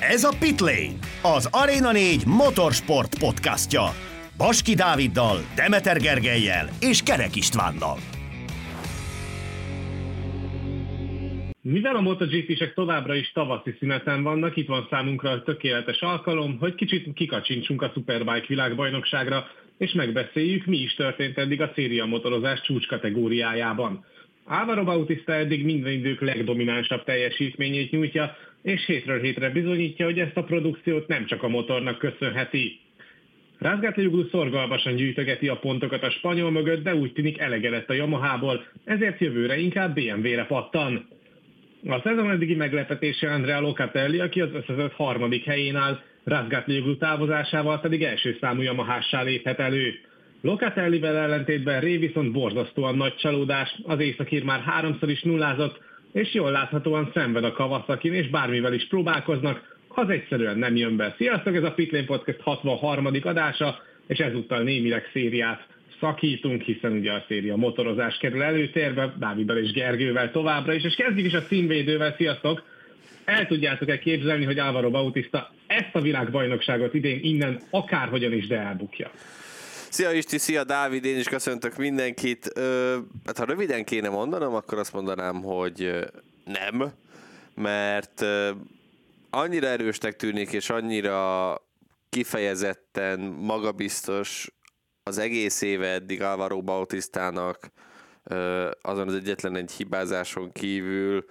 Ez a Pitlane, az Arena 4 motorsport podcastja. Baski Dáviddal, Demeter Gergelyel és Kerek Istvánnal. Mivel a MotoGP-sek továbbra is tavaszi szüneten vannak, itt van számunkra a tökéletes alkalom, hogy kicsit kikacsintsunk a Superbike világbajnokságra, és megbeszéljük, mi is történt eddig a széria motorozás csúcs kategóriájában. Álvaro Bautista eddig minden idők legdominánsabb teljesítményét nyújtja, és hétről hétre bizonyítja, hogy ezt a produkciót nem csak a motornak köszönheti. Rázgátliuglu szorgalmasan gyűjtögeti a pontokat a spanyol mögött, de úgy tűnik elege lett a Yamahából, ezért jövőre inkább BMW-re pattan. A szezon eddigi meglepetése Andrea Locatelli, aki az összezett harmadik helyén áll, Rázgátliuglu távozásával pedig első számú Yamahássá léphet elő. Locatellivel ellentétben Ré viszont borzasztóan nagy csalódás, az északír már háromszor is nullázott, és jól láthatóan szenved a kawasaki és bármivel is próbálkoznak, az egyszerűen nem jön be. Sziasztok, ez a Pitlane Podcast 63. adása, és ezúttal némileg szériát szakítunk, hiszen ugye a széria motorozás kerül előtérbe, Dáviddal és Gergővel továbbra is, és kezdjük is a címvédővel, sziasztok! El tudjátok-e képzelni, hogy Álvaro Bautista ezt a világbajnokságot idén innen akárhogyan is de elbukja? Szia Isti, szia Dávid, én is köszöntök mindenkit. Ö, hát ha röviden kéne mondanom, akkor azt mondanám, hogy nem, mert annyira erősnek tűnik, és annyira kifejezetten magabiztos az egész éve eddig Álvaro Bautistának, azon az egyetlen egy hibázáson kívül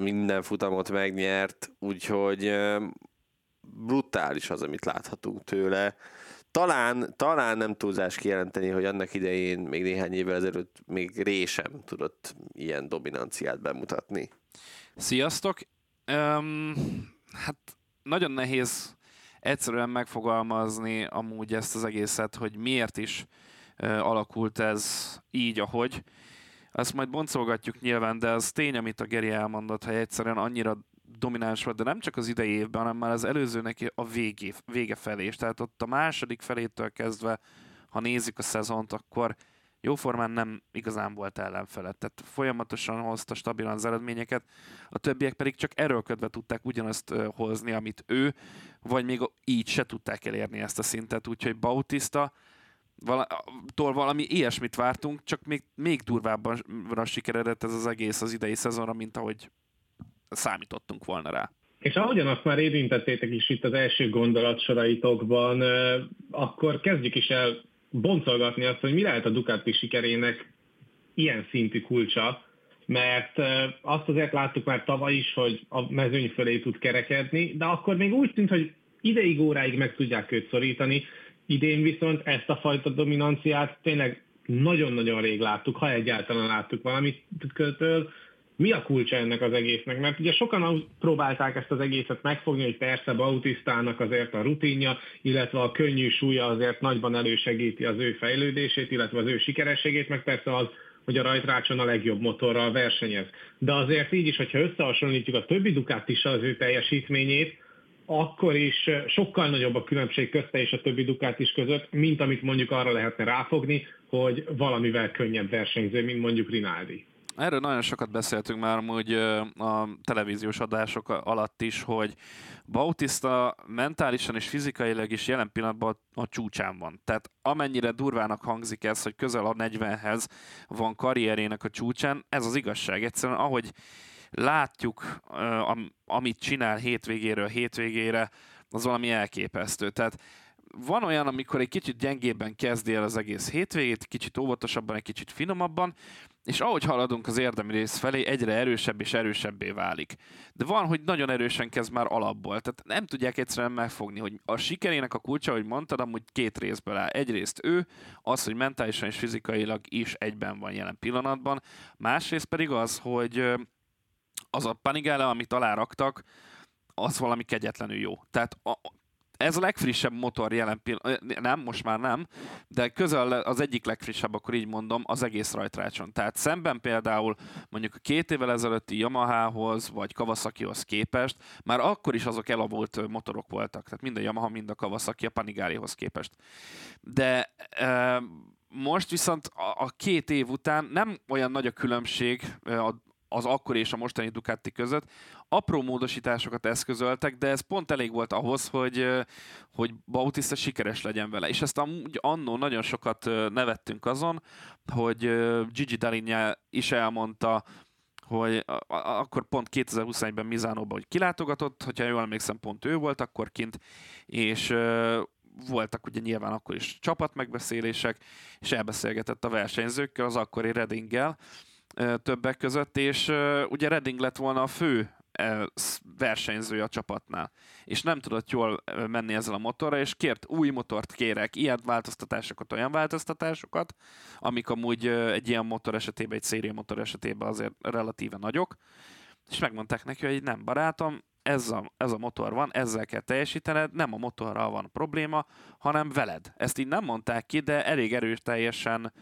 minden futamot megnyert, úgyhogy brutális az, amit láthatunk tőle talán, talán nem túlzás kijelenteni, hogy annak idején, még néhány évvel ezelőtt még résem tudott ilyen dominanciát bemutatni. Sziasztok! Um, hát nagyon nehéz egyszerűen megfogalmazni amúgy ezt az egészet, hogy miért is uh, alakult ez így, ahogy. Ezt majd boncolgatjuk nyilván, de az tény, amit a Geri elmondott, hogy egyszerűen annyira domináns volt, de nem csak az idei évben, hanem már az előzőnek a végé, vége felé is. Tehát ott a második felétől kezdve, ha nézik a szezont, akkor jóformán nem igazán volt ellenfele. Tehát folyamatosan hozta stabilan az eredményeket, a többiek pedig csak erőlködve tudták ugyanazt hozni, amit ő, vagy még így se tudták elérni ezt a szintet, úgyhogy Bautista tól valami ilyesmit vártunk, csak még, még durvábban sikeredett ez az egész az idei szezonra, mint ahogy számítottunk volna rá. És ahogyan azt már érintettétek is itt az első gondolatsoraitokban, akkor kezdjük is el boncolgatni azt, hogy mi lehet a Ducati sikerének ilyen szintű kulcsa, mert azt azért láttuk már tavaly is, hogy a mezőny fölé tud kerekedni, de akkor még úgy tűnt, hogy ideig óráig meg tudják őt szorítani, idén viszont ezt a fajta dominanciát tényleg nagyon-nagyon rég láttuk, ha egyáltalán láttuk valamit től, mi a kulcsa ennek az egésznek? Mert ugye sokan próbálták ezt az egészet megfogni, hogy persze Bautisztának azért a rutinja, illetve a könnyű súlya azért nagyban elősegíti az ő fejlődését, illetve az ő sikerességét, meg persze az, hogy a rajtrácson a legjobb motorral versenyez. De azért így is, hogyha összehasonlítjuk a többi Ducatissal az ő teljesítményét, akkor is sokkal nagyobb a különbség közte és a többi Ducatis között, mint amit mondjuk arra lehetne ráfogni, hogy valamivel könnyebb versenyző, mint mondjuk Rinaldi. Erről nagyon sokat beszéltünk már amúgy a televíziós adások alatt is, hogy Bautista mentálisan és fizikailag is jelen pillanatban a csúcsán van. Tehát amennyire durvának hangzik ez, hogy közel a 40-hez van karrierének a csúcsán, ez az igazság. Egyszerűen ahogy látjuk, amit csinál hétvégéről hétvégére, az valami elképesztő. Tehát van olyan, amikor egy kicsit gyengébben kezdi el az egész hétvégét, kicsit óvatosabban, egy kicsit finomabban, és ahogy haladunk az érdemi rész felé, egyre erősebb és erősebbé válik. De van, hogy nagyon erősen kezd már alapból, tehát nem tudják egyszerűen megfogni, hogy a sikerének a kulcsa, hogy mondtad, amúgy két részből áll. Egyrészt ő, az, hogy mentálisan és fizikailag is egyben van jelen pillanatban, másrészt pedig az, hogy az a Panigale, amit aláraktak, az valami kegyetlenül jó. Tehát a, ez a legfrissebb motor jelen pillanatban, nem, most már nem, de közel az egyik legfrissebb, akkor így mondom, az egész rajtrácson. Tehát szemben például mondjuk a két évvel ezelőtti Yamahához, vagy Kawasakihoz képest, már akkor is azok elavult motorok voltak. Tehát mind a Yamaha, mind a Kawasaki a Panigalihoz képest. De e, most viszont a, a két év után nem olyan nagy a különbség a az akkori és a mostani Ducati között. Apró módosításokat eszközöltek, de ez pont elég volt ahhoz, hogy, hogy Bautista sikeres legyen vele. És ezt amúgy annó nagyon sokat nevettünk azon, hogy Gigi Dalinja is elmondta, hogy akkor pont 2021-ben Mizánóban, hogy kilátogatott, hogyha jól emlékszem, pont ő volt akkor kint, és voltak ugye nyilván akkor is csapatmegbeszélések, és elbeszélgetett a versenyzőkkel, az akkori Reddinggel többek között, és ugye Redding lett volna a fő versenyzője a csapatnál, és nem tudott jól menni ezzel a motorra, és kért új motort kérek, ilyen változtatásokat, olyan változtatásokat, amik amúgy egy ilyen motor esetében, egy széria motor esetében azért relatíve nagyok, és megmondták neki, hogy nem barátom, ez a, ez a motor van, ezzel kell teljesítened, nem a motorral van probléma, hanem veled. Ezt így nem mondták ki, de elég erős teljesen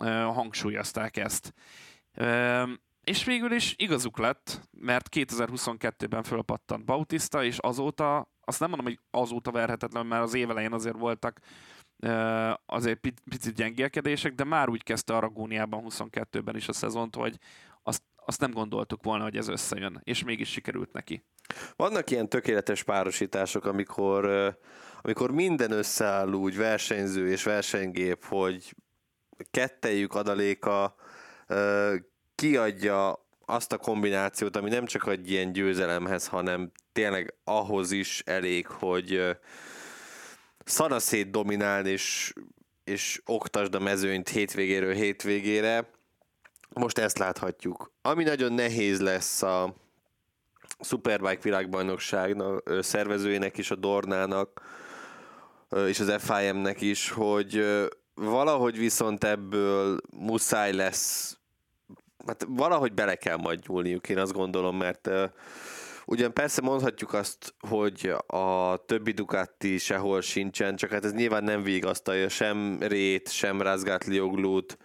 uh, hangsúlyozták ezt. És végül is igazuk lett, mert 2022-ben fölpattant Bautista, és azóta, azt nem mondom, hogy azóta verhetetlen, mert az évelején azért voltak azért picit gyengélkedések, de már úgy kezdte Aragóniában 22-ben is a szezont, hogy azt, azt nem gondoltuk volna, hogy ez összejön, és mégis sikerült neki. Vannak ilyen tökéletes párosítások, amikor, amikor minden összeáll úgy, versenyző és versenygép, hogy kettejük adaléka kiadja azt a kombinációt, ami nem csak egy ilyen győzelemhez, hanem tényleg ahhoz is elég, hogy szanaszét dominálni és, és oktasd a mezőnyt hétvégéről hétvégére. Most ezt láthatjuk. Ami nagyon nehéz lesz a, Superbike világbajnokságnak szervezőjének is, a Dornának és az FIM-nek is, hogy valahogy viszont ebből muszáj lesz, hát valahogy bele kell majd nyúlniuk, én azt gondolom, mert Ugyan persze mondhatjuk azt, hogy a többi Ducati sehol sincsen, csak hát ez nyilván nem vigasztalja sem Rét, sem Razgatlioglut,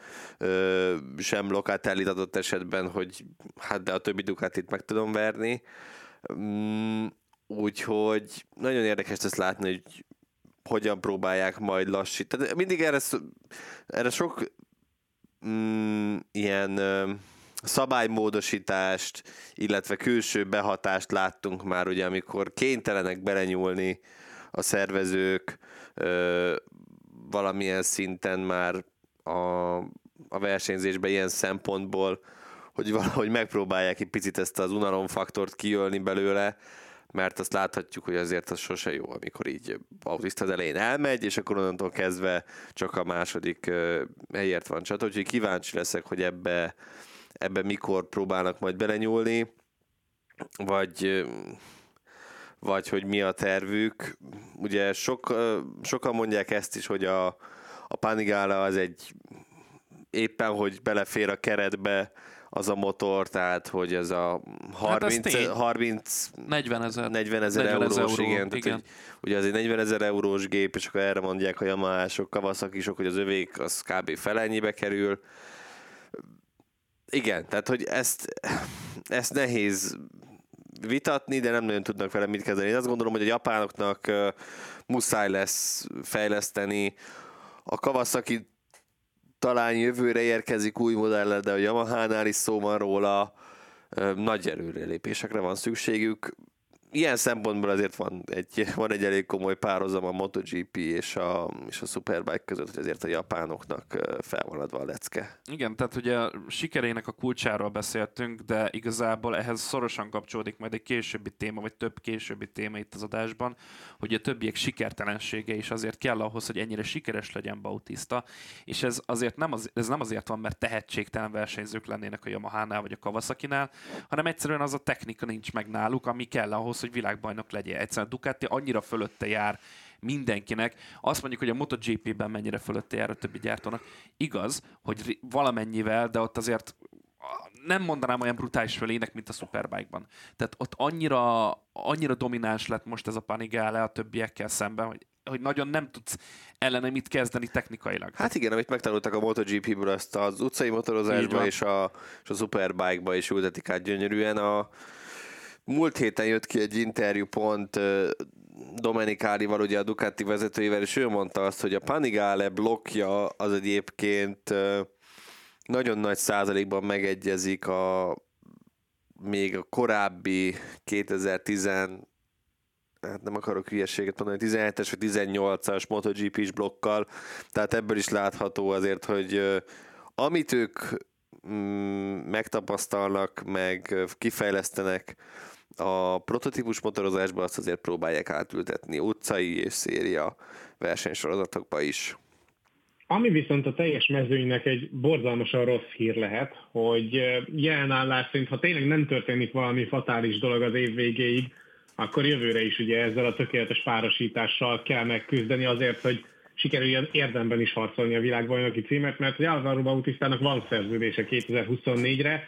sem Locatellit adott esetben, hogy hát de a többi Ducatit meg tudom verni. Mm, úgyhogy nagyon érdekes ezt látni, hogy hogyan próbálják majd lassítani. Mindig erre, erre sok mm, ilyen szabálymódosítást, illetve külső behatást láttunk már, ugye, amikor kénytelenek belenyúlni a szervezők ö, valamilyen szinten már a, a versenyzésbe ilyen szempontból, hogy valahogy megpróbálják egy picit ezt az unalomfaktort kijölni belőle, mert azt láthatjuk, hogy azért az sose jó, amikor így Bautista az elején elmegy, és akkor onnantól kezdve csak a második helyért van csata, úgyhogy kíváncsi leszek, hogy ebbe ebben mikor próbálnak majd belenyúlni, vagy, vagy hogy mi a tervük. Ugye sok, sokan mondják ezt is, hogy a, a Panigala az egy éppen, hogy belefér a keretbe az a motor, tehát hogy ez a 30, hát 30 40 ezer 40 ezer eurós, euró, igen, igen. Tehát, hogy, ugye az egy 40 ezer eurós gép, és akkor erre mondják a Yamaha-sok, Kawasaki-sok, hogy az övék az kb. felennyibe kerül igen, tehát hogy ezt, ezt nehéz vitatni, de nem nagyon tudnak vele mit kezdeni. Én azt gondolom, hogy a japánoknak muszáj lesz fejleszteni. A Kawasaki talán jövőre érkezik új modellel, de a Yamaha-nál is szó van róla. Nagy előrelépésekre van szükségük ilyen szempontból azért van egy, van egy elég komoly párhuzam a MotoGP és a, és a Superbike között, hogy azért a japánoknak fel van adva a lecke. Igen, tehát ugye a sikerének a kulcsáról beszéltünk, de igazából ehhez szorosan kapcsolódik majd egy későbbi téma, vagy több későbbi téma itt az adásban, hogy a többiek sikertelensége is azért kell ahhoz, hogy ennyire sikeres legyen Bautista, és ez azért nem, az, ez nem azért van, mert tehetségtelen versenyzők lennének a Yamaha-nál vagy a Kawasaki-nál, hanem egyszerűen az a technika nincs meg náluk, ami kell ahhoz, ahhoz, hogy világbajnok legyen. Egyszerűen Ducati annyira fölötte jár mindenkinek. Azt mondjuk, hogy a MotoGP-ben mennyire fölötte jár a többi gyártónak. Igaz, hogy valamennyivel, de ott azért nem mondanám olyan brutális fölének, mint a Superbike-ban. Tehát ott annyira, annyira domináns lett most ez a Panigale a többiekkel szemben, hogy hogy nagyon nem tudsz ellene mit kezdeni technikailag. Hát igen, amit megtanultak a MotoGP-ből, azt az utcai motorozásba és a, és a Superbike-ba is ültetik át gyönyörűen. A, Múlt héten jött ki egy interjú pont Domenikálival, ugye a Ducati vezetőivel, és ő mondta azt, hogy a Panigale blokkja az egyébként nagyon nagy százalékban megegyezik a még a korábbi 2010 hát nem akarok hülyeséget mondani, 17-es vagy 18-as MotoGP-s blokkal, tehát ebből is látható azért, hogy amit ők mm, megtapasztalnak, meg kifejlesztenek a prototípus motorozásban, azt azért próbálják átültetni utcai és széria versenysorozatokba is. Ami viszont a teljes mezőnynek egy borzalmasan rossz hír lehet, hogy jelen állás szerint, ha tényleg nem történik valami fatális dolog az év végéig, akkor jövőre is ugye ezzel a tökéletes párosítással kell megküzdeni azért, hogy sikerüljön érdemben is harcolni a világbajnoki címet, mert ugye Álvaro Bautisztának van szerződése 2024-re.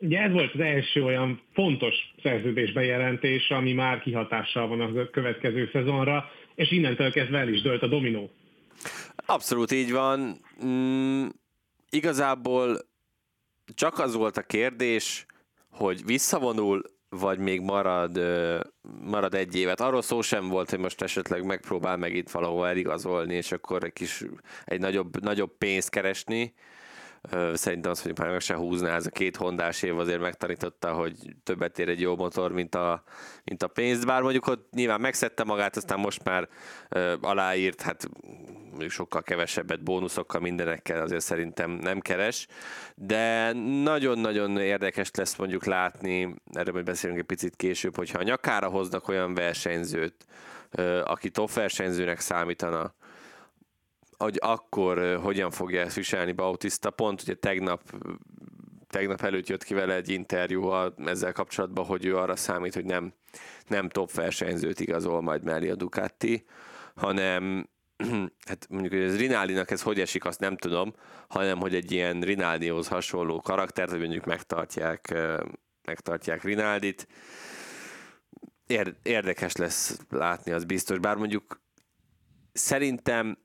Ugye ez volt az első olyan fontos szerződés bejelentés, ami már kihatással van a következő szezonra, és innentől kezdve el is dölt a dominó. Abszolút így van. Mm, igazából csak az volt a kérdés, hogy visszavonul, vagy még marad, marad egy évet. Arról szó sem volt, hogy most esetleg megpróbál meg itt valahol eligazolni, és akkor egy kis, egy nagyobb, nagyobb pénzt keresni. Szerintem az, hogy már meg se húzná, ez a két hondás év azért megtanította, hogy többet ér egy jó motor, mint a, mint a pénzt. Bár mondjuk ott nyilván megszedte magát, aztán most már aláírt, hát mondjuk sokkal kevesebbet bónuszokkal, mindenekkel azért szerintem nem keres, de nagyon-nagyon érdekes lesz mondjuk látni, erről majd beszélünk egy picit később, hogyha a nyakára hoznak olyan versenyzőt, aki top versenyzőnek számítana, hogy akkor hogyan fogja ezt viselni Bautista. Pont ugye tegnap tegnap előtt jött ki vele egy interjú ezzel kapcsolatban, hogy ő arra számít, hogy nem, nem top versenyzőt igazol majd mellé a Ducati, hanem hát mondjuk, hogy ez Rinaldinak ez hogy esik, azt nem tudom, hanem hogy egy ilyen Rinaldihoz hasonló karaktert, hogy mondjuk megtartják, megtartják Rinaldit. Érdekes lesz látni, az biztos. Bár mondjuk szerintem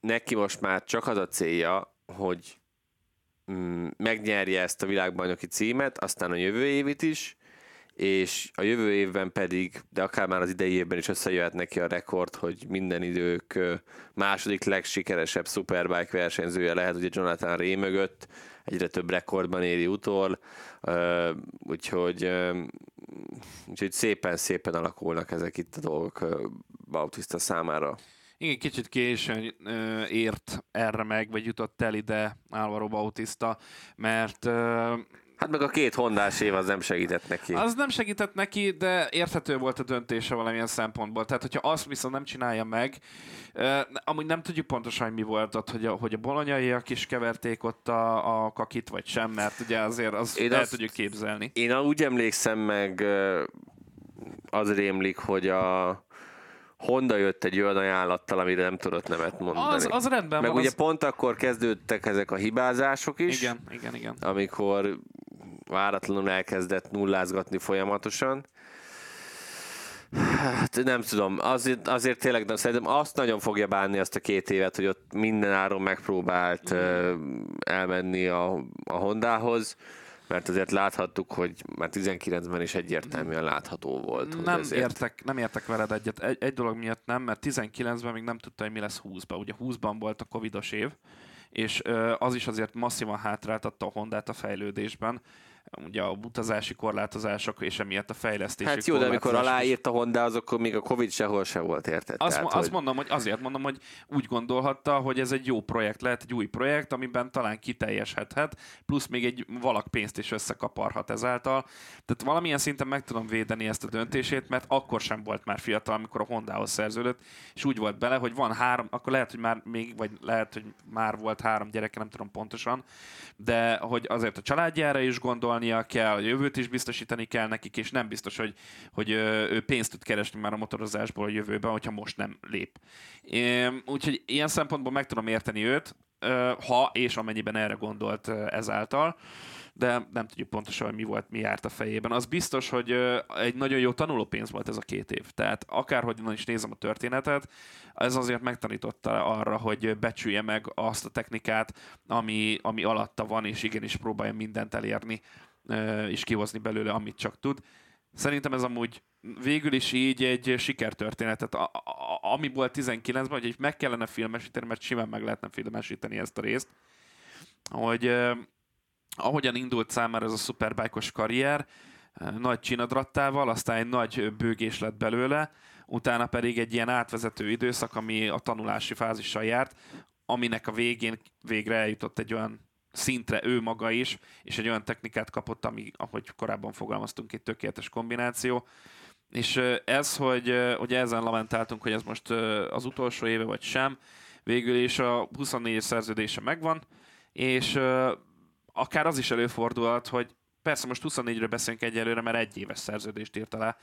neki most már csak az a célja, hogy mm, megnyerje ezt a világbajnoki címet, aztán a jövő évit is, és a jövő évben pedig, de akár már az idei évben is összejöhet neki a rekord, hogy minden idők második legsikeresebb Superbike versenyzője lehet, ugye Jonathan Ray mögött, egyre több rekordban éri utol, úgyhogy, úgyhogy szépen-szépen alakulnak ezek itt a dolgok Bautista számára. Igen, kicsit későn ért erre meg, vagy jutott el ide Álvaro Bautista, mert Hát meg a két hondás év az nem segített neki. Az nem segített neki, de érthető volt a döntése valamilyen szempontból. Tehát, hogyha azt viszont nem csinálja meg, amúgy nem tudjuk pontosan, hogy mi volt ott, hogy a, hogy a bolonyaiak is keverték ott a, a kakit, vagy sem, mert ugye azért az én el azt, tudjuk képzelni. Én úgy emlékszem meg, az rémlik, hogy a Honda jött egy olyan ajánlattal, amire nem tudott nemet mondani. Az, az rendben Meg van. ugye az... pont akkor kezdődtek ezek a hibázások is. Igen, igen, igen. Amikor váratlanul elkezdett nullázgatni folyamatosan. Hát nem tudom, azért, azért tényleg nem, szerintem azt nagyon fogja bánni azt a két évet, hogy ott minden áron megpróbált mm. elmenni a, a Hondához mert azért láthattuk, hogy már 19-ben is egyértelműen látható volt. Nem, ezért... értek, nem értek veled egyet. Egy, egy dolog miatt nem, mert 19-ben még nem tudta, hogy mi lesz 20-ban. Ugye 20-ban volt a covidos év, és az is azért masszívan hátráltatta a Hondát a fejlődésben ugye a utazási korlátozások és emiatt a fejlesztési Hát jó, de amikor aláírt a Honda, azok még a Covid sehol se volt, érted? Azt, Tehát, azt hogy... mondom, hogy azért mondom, hogy úgy gondolhatta, hogy ez egy jó projekt lehet, egy új projekt, amiben talán kiteljesedhet, plusz még egy valak pénzt is összekaparhat ezáltal. Tehát valamilyen szinten meg tudom védeni ezt a döntését, mert akkor sem volt már fiatal, amikor a Hondához szerződött, és úgy volt bele, hogy van három, akkor lehet, hogy már még, vagy lehet, hogy már volt három gyereke, nem tudom pontosan, de hogy azért a családjára is gondol, gondolnia kell, a jövőt is biztosítani kell nekik, és nem biztos, hogy, hogy ő pénzt tud keresni már a motorozásból a jövőben, hogyha most nem lép. Úgyhogy ilyen szempontból meg tudom érteni őt, ha és amennyiben erre gondolt ezáltal de nem tudjuk pontosan, hogy mi volt, mi járt a fejében. Az biztos, hogy egy nagyon jó tanulópénz volt ez a két év. Tehát akárhogy is nézem a történetet, ez azért megtanította arra, hogy becsülje meg azt a technikát, ami, ami alatta van, és igenis próbálja mindent elérni, és kihozni belőle, amit csak tud. Szerintem ez amúgy végül is így egy sikertörténetet, a, a, ami volt 19-ben, hogy meg kellene filmesíteni, mert simán meg lehetne filmesíteni ezt a részt, hogy ahogyan indult számára ez a szuperbájkos karrier, nagy csinadrattával, aztán egy nagy bőgés lett belőle, utána pedig egy ilyen átvezető időszak, ami a tanulási fázissal járt, aminek a végén végre eljutott egy olyan szintre ő maga is, és egy olyan technikát kapott, ami, ahogy korábban fogalmaztunk, egy tökéletes kombináció. És ez, hogy ugye ezen lamentáltunk, hogy ez most az utolsó éve vagy sem, végül is a 24 szerződése megvan, és akár az is előfordulhat, hogy persze most 24-ről beszélünk egyelőre, mert egy éves szerződést írt alá,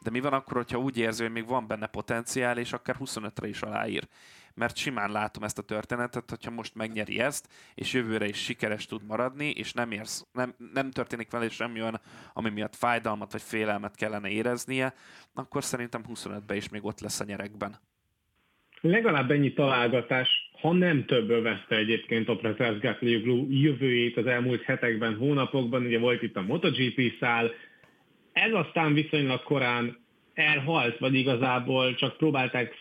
de mi van akkor, hogyha úgy érzi, hogy még van benne potenciál, és akár 25-re is aláír? Mert simán látom ezt a történetet, hogyha most megnyeri ezt, és jövőre is sikeres tud maradni, és nem, érsz, nem, nem történik vele semmi olyan, ami miatt fájdalmat vagy félelmet kellene éreznie, akkor szerintem 25-ben is még ott lesz a nyerekben. Legalább ennyi találgatás, ha nem több övezte egyébként a Prezers jövőjét az elmúlt hetekben, hónapokban, ugye volt itt a MotoGP szál, ez aztán viszonylag korán elhalt, vagy igazából csak próbálták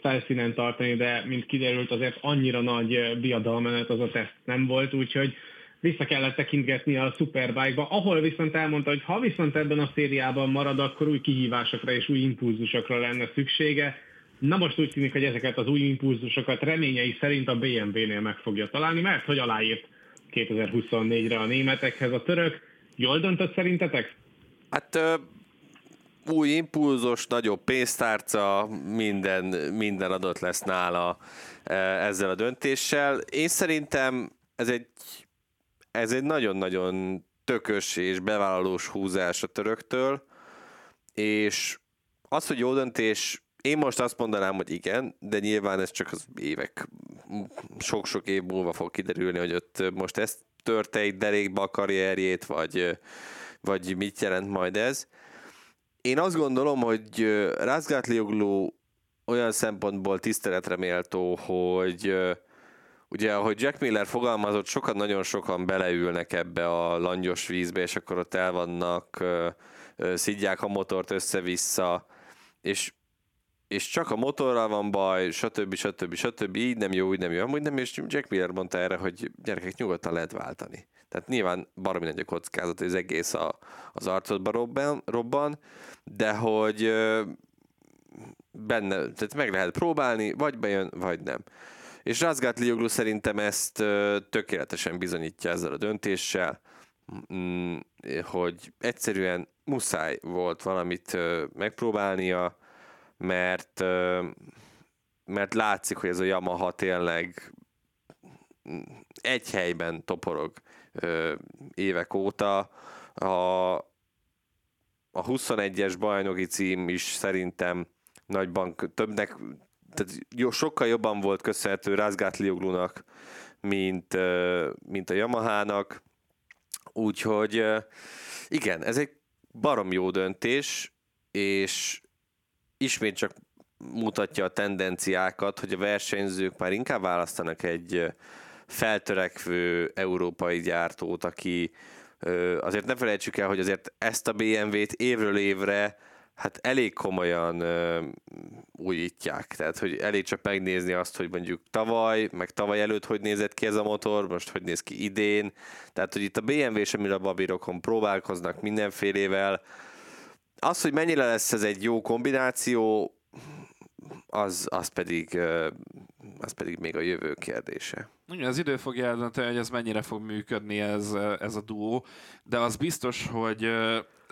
felszínen tartani, de mint kiderült azért annyira nagy diadalmenet az a teszt nem volt, úgyhogy vissza kellett tekintgetni a Superbike-ba, ahol viszont elmondta, hogy ha viszont ebben a szériában marad, akkor új kihívásokra és új impulzusokra lenne szüksége. Na most úgy tűnik, hogy ezeket az új impulzusokat reményei szerint a BMW-nél meg fogja találni, mert hogy aláírt 2024-re a németekhez a török. Jól döntött szerintetek? Hát új impulzus, nagyobb pénztárca, minden, minden adott lesz nála ezzel a döntéssel. Én szerintem ez egy, ez egy nagyon-nagyon tökös és bevállalós húzás a töröktől, és az, hogy jó döntés, én most azt mondanám, hogy igen, de nyilván ez csak az évek, sok-sok év múlva fog kiderülni, hogy ott most ezt törte egy derékba a karrierjét, vagy, vagy mit jelent majd ez. Én azt gondolom, hogy Razgatlioglu olyan szempontból tiszteletre méltó, hogy ugye, ahogy Jack Miller fogalmazott, sokan, nagyon sokan beleülnek ebbe a langyos vízbe, és akkor ott el vannak, szidják a motort össze-vissza, és és csak a motorral van baj, stb. stb. stb. így nem jó, úgy nem jó, amúgy nem, és Jack Miller mondta erre, hogy gyerekek nyugodtan lehet váltani. Tehát nyilván baromi nagy a kockázat, hogy az egész a, az arcodba robban, robban, de hogy benne, tehát meg lehet próbálni, vagy bejön, vagy nem. És Razgat Lioglu szerintem ezt tökéletesen bizonyítja ezzel a döntéssel, mm, hogy egyszerűen muszáj volt valamit megpróbálnia, mert, mert látszik, hogy ez a Yamaha tényleg egy helyben toporog évek óta. A, a 21-es bajnoki cím is szerintem nagyban többnek, tehát jó, sokkal jobban volt köszönhető Razgatlioglunak, mint, mint a Yamahának. Úgyhogy igen, ez egy barom jó döntés, és ismét csak mutatja a tendenciákat, hogy a versenyzők már inkább választanak egy feltörekvő európai gyártót, aki azért ne felejtsük el, hogy azért ezt a BMW-t évről évre hát elég komolyan ö, újítják. Tehát, hogy elég csak megnézni azt, hogy mondjuk tavaly, meg tavaly előtt hogy nézett ki ez a motor, most hogy néz ki idén. Tehát, hogy itt a BMW és a babirokon próbálkoznak mindenfélével. Az, hogy mennyire lesz ez egy jó kombináció, az, az pedig az pedig még a jövő kérdése. Igen, az idő fogja eldönteni, hogy ez mennyire fog működni ez, ez a duó, de az biztos, hogy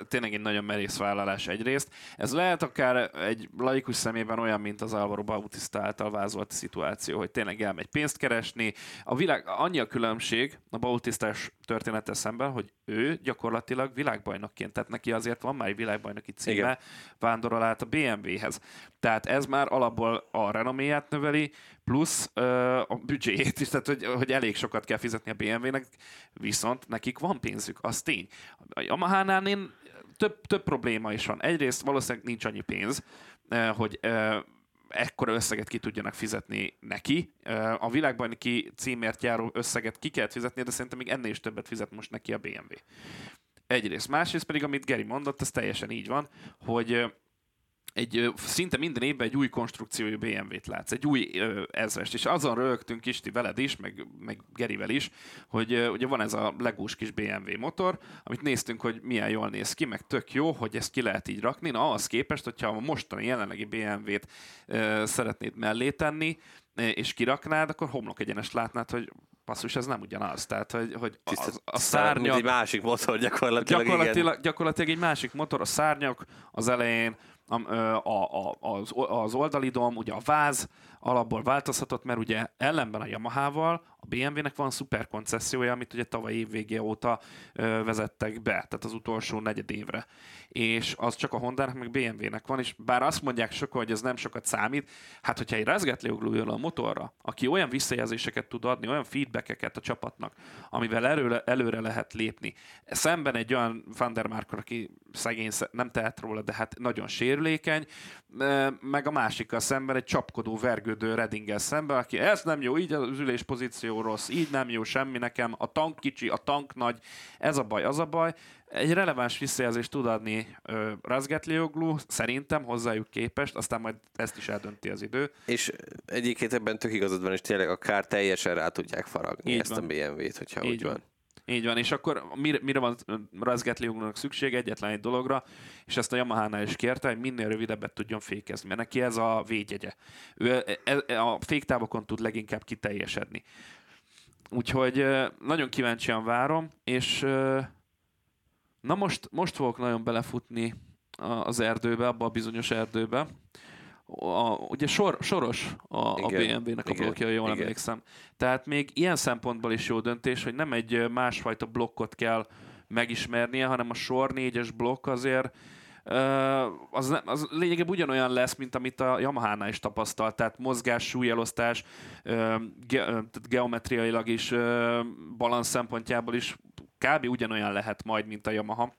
tényleg egy nagyon merész vállalás egyrészt. Ez lehet akár egy laikus szemében olyan, mint az Álvaro Bautista által vázolt szituáció, hogy tényleg elmegy pénzt keresni. A világ, annyi a különbség a Bautistás története szemben, hogy ő gyakorlatilag világbajnokként, tehát neki azért van már egy világbajnoki címe, Igen. vándorol át a BMW-hez. Tehát ez már alapból a renoméját növeli, plusz ö, a büdzséjét is, tehát hogy, hogy elég sokat kell fizetni a BMW-nek, viszont nekik van pénzük, az tény. A Yamaha-nál én több, több probléma is van. Egyrészt valószínűleg nincs annyi pénz, hogy ekkora összeget ki tudjanak fizetni neki. A világbajnoki címért járó összeget ki kell fizetni, de szerintem még ennél is többet fizet most neki a BMW. Egyrészt. Másrészt pedig, amit Geri mondott, ez teljesen így van, hogy egy szinte minden évben egy új konstrukciójú BMW-t látsz, egy új ezrest, és azon rögtünk Isti veled is, meg, meg Gerivel is, hogy ö, ugye van ez a legús kis BMW motor, amit néztünk, hogy milyen jól néz ki, meg tök jó, hogy ezt ki lehet így rakni, na ahhoz képest, hogyha a mostani jelenlegi BMW-t ö, szeretnéd mellé tenni, és kiraknád, akkor homlok egyenes látnád, hogy passzus, ez nem ugyanaz. Tehát, hogy, hogy a, a szárnyak... egy másik motor gyakorlatilag, gyakorlatilag, igen. gyakorlatilag egy másik motor, a szárnyak az elején, a, a, a, az, az oldalidom, ugye a váz alapból változhatott, mert ugye ellenben a Yamaha-val a BMW-nek van szuper koncessziója, amit ugye tavaly év vége óta ö, vezettek be, tehát az utolsó negyed évre. És az csak a Honda-nak, meg BMW-nek van, és bár azt mondják sokan, hogy ez nem sokat számít, hát hogyha egy rezgetléugló jön a motorra, aki olyan visszajelzéseket tud adni, olyan feedbackeket a csapatnak, amivel előre, előre lehet lépni, szemben egy olyan Van der Markor, aki szegény nem tehet róla, de hát nagyon sérülékeny, meg a másikkal szemben egy csapkodó, vergődő Redinggel szemben, aki ez nem jó, így az ülés pozíció rossz, így nem jó semmi nekem, a tank kicsi, a tank nagy, ez a baj, az a baj. Egy releváns visszajelzést tud adni Razgatlioglu, szerintem hozzájuk képest, aztán majd ezt is eldönti az idő. És egyébként ebben tök igazad van, és tényleg a kár teljesen rá tudják faragni így ezt van. a BMW-t, hogyha így úgy van. van. Így van, és akkor mire, mire van Razgatlioglunak szükség? Egyetlen egy dologra, és ezt a Yamaha-nál is kérte, hogy minél rövidebbet tudjon fékezni, mert neki ez a védjegye. Ő e, e, a féktávokon tud leginkább kiteljesedni. Úgyhogy nagyon kíváncsian várom, és na most, most fogok nagyon belefutni az erdőbe, abba a bizonyos erdőbe. A, ugye sor, soros a, a BMW-nek a blokkja, jól igen. emlékszem. Tehát még ilyen szempontból is jó döntés, hogy nem egy másfajta blokkot kell megismernie, hanem a sor négyes blokk azért az, nem, az lényegében ugyanolyan lesz, mint amit a Yamaha-nál is tapasztalt, tehát mozgás, súlyelosztás, ge, geometriailag is, balansz szempontjából is kb. ugyanolyan lehet majd, mint a Yamaha.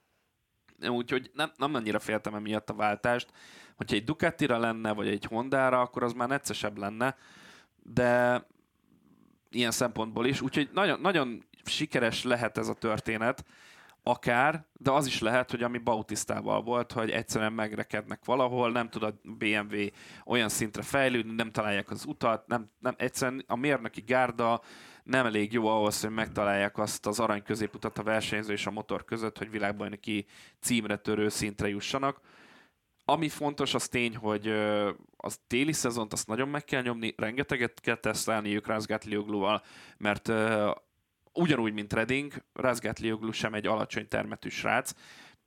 Úgyhogy nem, nem annyira féltem emiatt a váltást. Hogyha egy Ducatira lenne, vagy egy Hondára, akkor az már neccesebb lenne, de ilyen szempontból is. Úgyhogy nagyon, nagyon sikeres lehet ez a történet akár, de az is lehet, hogy ami Bautisztával volt, hogy egyszerűen megrekednek valahol, nem tud a BMW olyan szintre fejlődni, nem találják az utat, nem, nem egyszerűen a mérnöki gárda nem elég jó ahhoz, hogy megtalálják azt az arany középutat a versenyző és a motor között, hogy világbajnoki címre törő szintre jussanak. Ami fontos, az tény, hogy az téli szezont azt nagyon meg kell nyomni, rengeteget kell tesztelni Rázgátliogluval, mert ugyanúgy, mint Redding, Razgatlioglu sem egy alacsony termetű srác,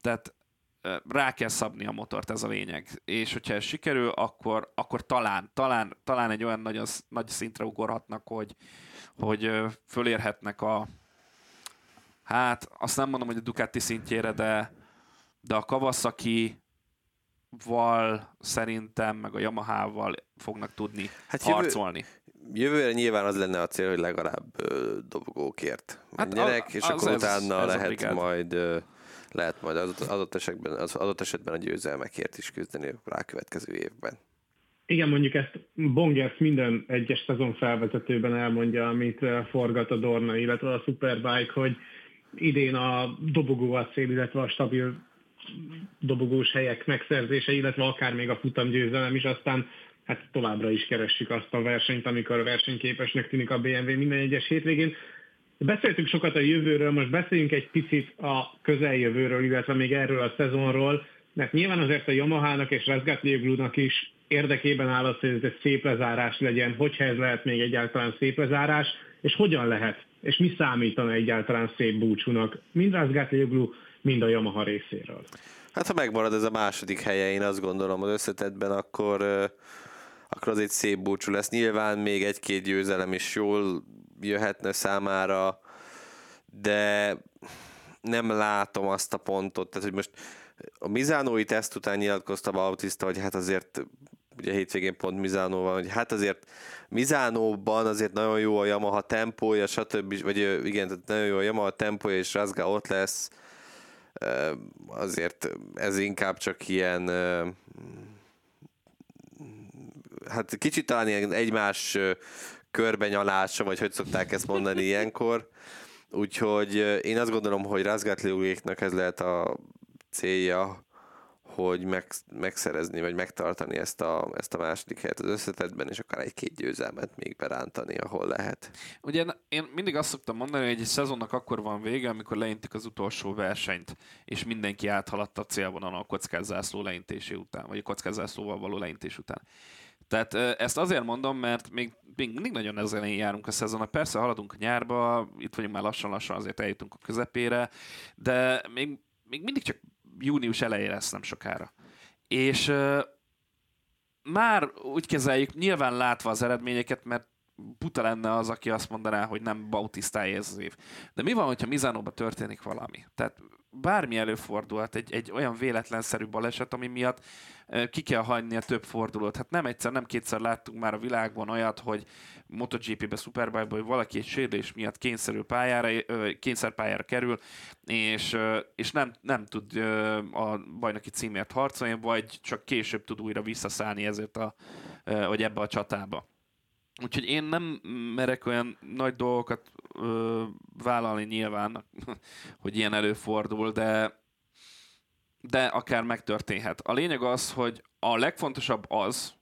tehát rá kell szabni a motort, ez a lényeg. És hogyha ez sikerül, akkor, akkor talán, talán, talán egy olyan nagy, nagy szintre ugorhatnak, hogy, hogy fölérhetnek a hát azt nem mondom, hogy a Ducati szintjére, de, de a Kawasaki val szerintem, meg a Yamaha-val fognak tudni hát harcolni. Jövő, jövőre nyilván az lenne a cél, hogy legalább ö, dobogókért menjenek, hát a, és akkor utána ez lehet majd ö, lehet majd az adott esetben, az adott esetben a győzelmekért is küzdeni a rákövetkező évben. Igen, mondjuk ezt Bongers minden egyes szezon felvezetőben elmondja, amit forgat a Dorna, illetve a Superbike, hogy idén a dobogó a cél, illetve a stabil dobogós helyek megszerzése, illetve akár még a futamgyőzelem is, aztán hát továbbra is keressük azt a versenyt, amikor versenyképesnek tűnik a BMW minden egyes hétvégén. Beszéltünk sokat a jövőről, most beszéljünk egy picit a közeljövőről, illetve még erről a szezonról, mert nyilván azért a Yamaha-nak és Razgatlioglu-nak is érdekében áll az, hogy ez egy szép lezárás legyen, hogyha ez lehet még egyáltalán szép lezárás, és hogyan lehet, és mi számítana egyáltalán szép búcsúnak, mind Razgatlioglu, mind a Yamaha részéről. Hát ha megmarad ez a második helye, én azt gondolom az összetetben, akkor akkor az egy szép búcsú lesz. Nyilván még egy-két győzelem is jól jöhetne számára, de nem látom azt a pontot, tehát hogy most a Mizánói teszt után nyilatkozta Bautista, hogy hát azért ugye hétvégén pont Mizánó van, hogy hát azért Mizánóban azért nagyon jó a Yamaha tempója, stb. Vagy igen, tehát nagyon jó a Yamaha tempója, és Razga ott lesz. Azért ez inkább csak ilyen hát kicsit talán ilyen egymás körbenyalása, vagy hogy szokták ezt mondani ilyenkor. Úgyhogy én azt gondolom, hogy Razgatliugéknak ez lehet a célja, hogy meg, megszerezni, vagy megtartani ezt a, ezt a második helyet az összetetben, és akár egy-két győzelmet még berántani, ahol lehet. Ugye én mindig azt szoktam mondani, hogy egy szezonnak akkor van vége, amikor leintik az utolsó versenyt, és mindenki áthaladta a célvonalon a kockázászló leintésé után, vagy a kockázászlóval való leintés után. Tehát ezt azért mondom, mert még, mindig nagyon ezzel járunk a szezon. Persze haladunk a nyárba, itt vagyunk már lassan-lassan, azért eljutunk a közepére, de még, még mindig csak június elejére lesz nem sokára. És már úgy kezeljük, nyilván látva az eredményeket, mert buta lenne az, aki azt mondaná, hogy nem bautisztája ez az év. De mi van, hogyha Mizánóban történik valami? Tehát bármi előfordulhat, egy, egy olyan véletlenszerű baleset, ami miatt ki kell hagyni a több fordulót. Hát nem egyszer, nem kétszer láttunk már a világban olyat, hogy MotoGP-be, Superbike-ba, hogy valaki egy sérülés miatt kényszerül pályára, kényszerpályára kerül, és, és nem, nem tud a bajnoki címért harcolni, vagy csak később tud újra visszaszállni ezért a, vagy ebbe a csatába. Úgyhogy én nem merek olyan nagy dolgokat ö, vállalni nyilván, hogy ilyen előfordul, de de akár megtörténhet. A lényeg az, hogy a legfontosabb az,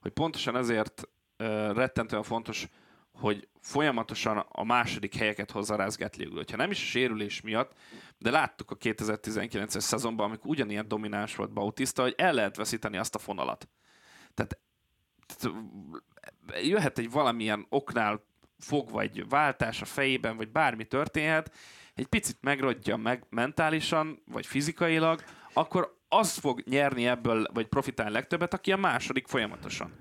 hogy pontosan ezért ö, rettentően fontos, hogy folyamatosan a második helyeket hozza Rázgátli Ha nem is a sérülés miatt, de láttuk a 2019-es szezonban, amikor ugyanilyen domináns volt Bautista, hogy el lehet veszíteni azt a fonalat. Tehát, jöhet egy valamilyen oknál fogva egy váltás a fejében, vagy bármi történhet, egy picit megrodja meg mentálisan, vagy fizikailag, akkor az fog nyerni ebből, vagy profitálni legtöbbet, aki a második folyamatosan.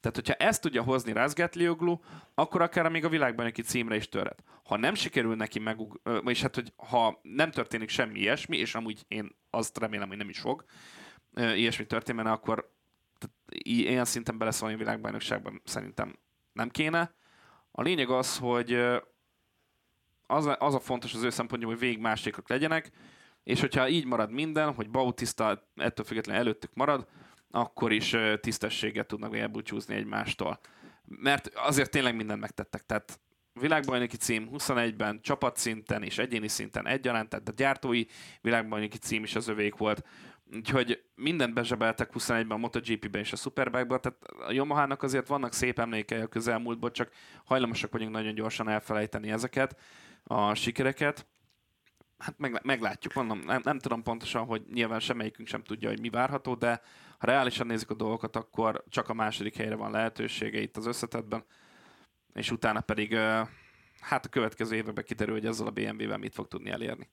Tehát, hogyha ezt tudja hozni Razgatlioglu, akkor akár még a világbajnoki címre is törhet. Ha nem sikerül neki meg, és hát, hogy ha nem történik semmi ilyesmi, és amúgy én azt remélem, hogy nem is fog ilyesmi történni, akkor ilyen szinten beleszólni a világbajnokságban szerintem nem kéne. A lényeg az, hogy az az a fontos az ő szempontjából, hogy végig másikok legyenek, és hogyha így marad minden, hogy Bautista ettől függetlenül előttük marad, akkor is tisztességet tudnak elbúcsúzni egymástól. Mert azért tényleg mindent megtettek. Tehát világbajnoki cím 21-ben, csapatszinten és egyéni szinten egyaránt, tehát a gyártói világbajnoki cím is az övék volt. Úgyhogy mindent bezsebeltek 21-ben a MotoGP-ben és a Superbike-ban, tehát a Yamaha-nak azért vannak szép emlékei a közelmúltból, csak hajlamosak vagyunk nagyon gyorsan elfelejteni ezeket, a sikereket. Hát meg, meglátjuk, mondom, nem, nem tudom pontosan, hogy nyilván semmelyikünk sem tudja, hogy mi várható, de ha reálisan nézzük a dolgokat, akkor csak a második helyre van lehetősége itt az összetetben, és utána pedig hát a következő években kiderül, hogy ezzel a BMW-vel mit fog tudni elérni.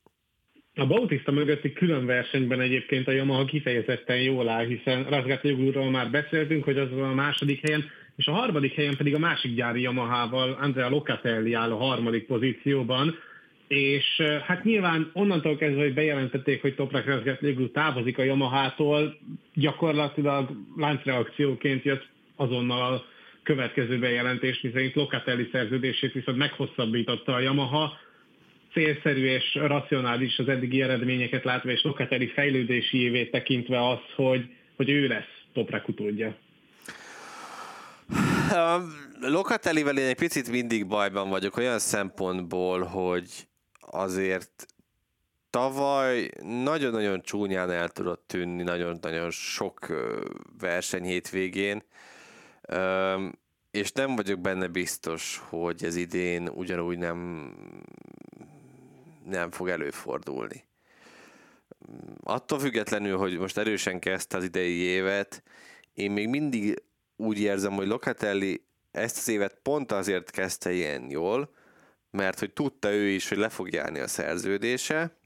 A Bautista mögötti külön versenyben egyébként a Yamaha kifejezetten jól áll, hiszen Razgatliogluról már beszéltünk, hogy az a második helyen, és a harmadik helyen pedig a másik gyári Yamahával Andrea Locatelli áll a harmadik pozícióban, és hát nyilván onnantól kezdve, hogy bejelentették, hogy Toprak Razgatlioglu távozik a Yamaha-tól, gyakorlatilag láncreakcióként jött azonnal a következő bejelentés, miszerint Locatelli szerződését viszont meghosszabbította a Yamaha, célszerű és racionális az eddigi eredményeket látva, és Locatelli fejlődési évét tekintve az, hogy, hogy ő lesz Toprak utódja. Locatellivel én egy picit mindig bajban vagyok olyan szempontból, hogy azért tavaly nagyon-nagyon csúnyán el tudott tűnni, nagyon-nagyon sok verseny hétvégén, és nem vagyok benne biztos, hogy ez idén ugyanúgy nem nem fog előfordulni. Attól függetlenül, hogy most erősen kezdte az idei évet, én még mindig úgy érzem, hogy Locatelli ezt az évet pont azért kezdte ilyen jól, mert hogy tudta ő is, hogy le fog járni a szerződése,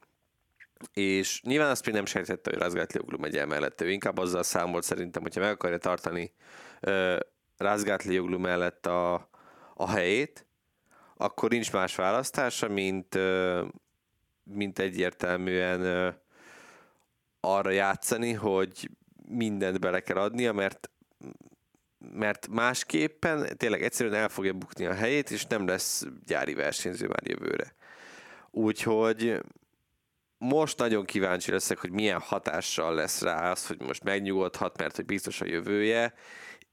és nyilván azt még nem sejtette, hogy Razgatlioglu megy el mellette. Ő inkább azzal számolt szerintem, hogyha meg akarja tartani uh, Razgatlioglu mellett a, a helyét, akkor nincs más választása, mint uh, mint egyértelműen arra játszani, hogy mindent bele kell adnia, mert mert másképpen tényleg egyszerűen el fogja bukni a helyét, és nem lesz gyári versenyző már jövőre. Úgyhogy most nagyon kíváncsi leszek, hogy milyen hatással lesz rá az, hogy most megnyugodhat, mert hogy biztos a jövője.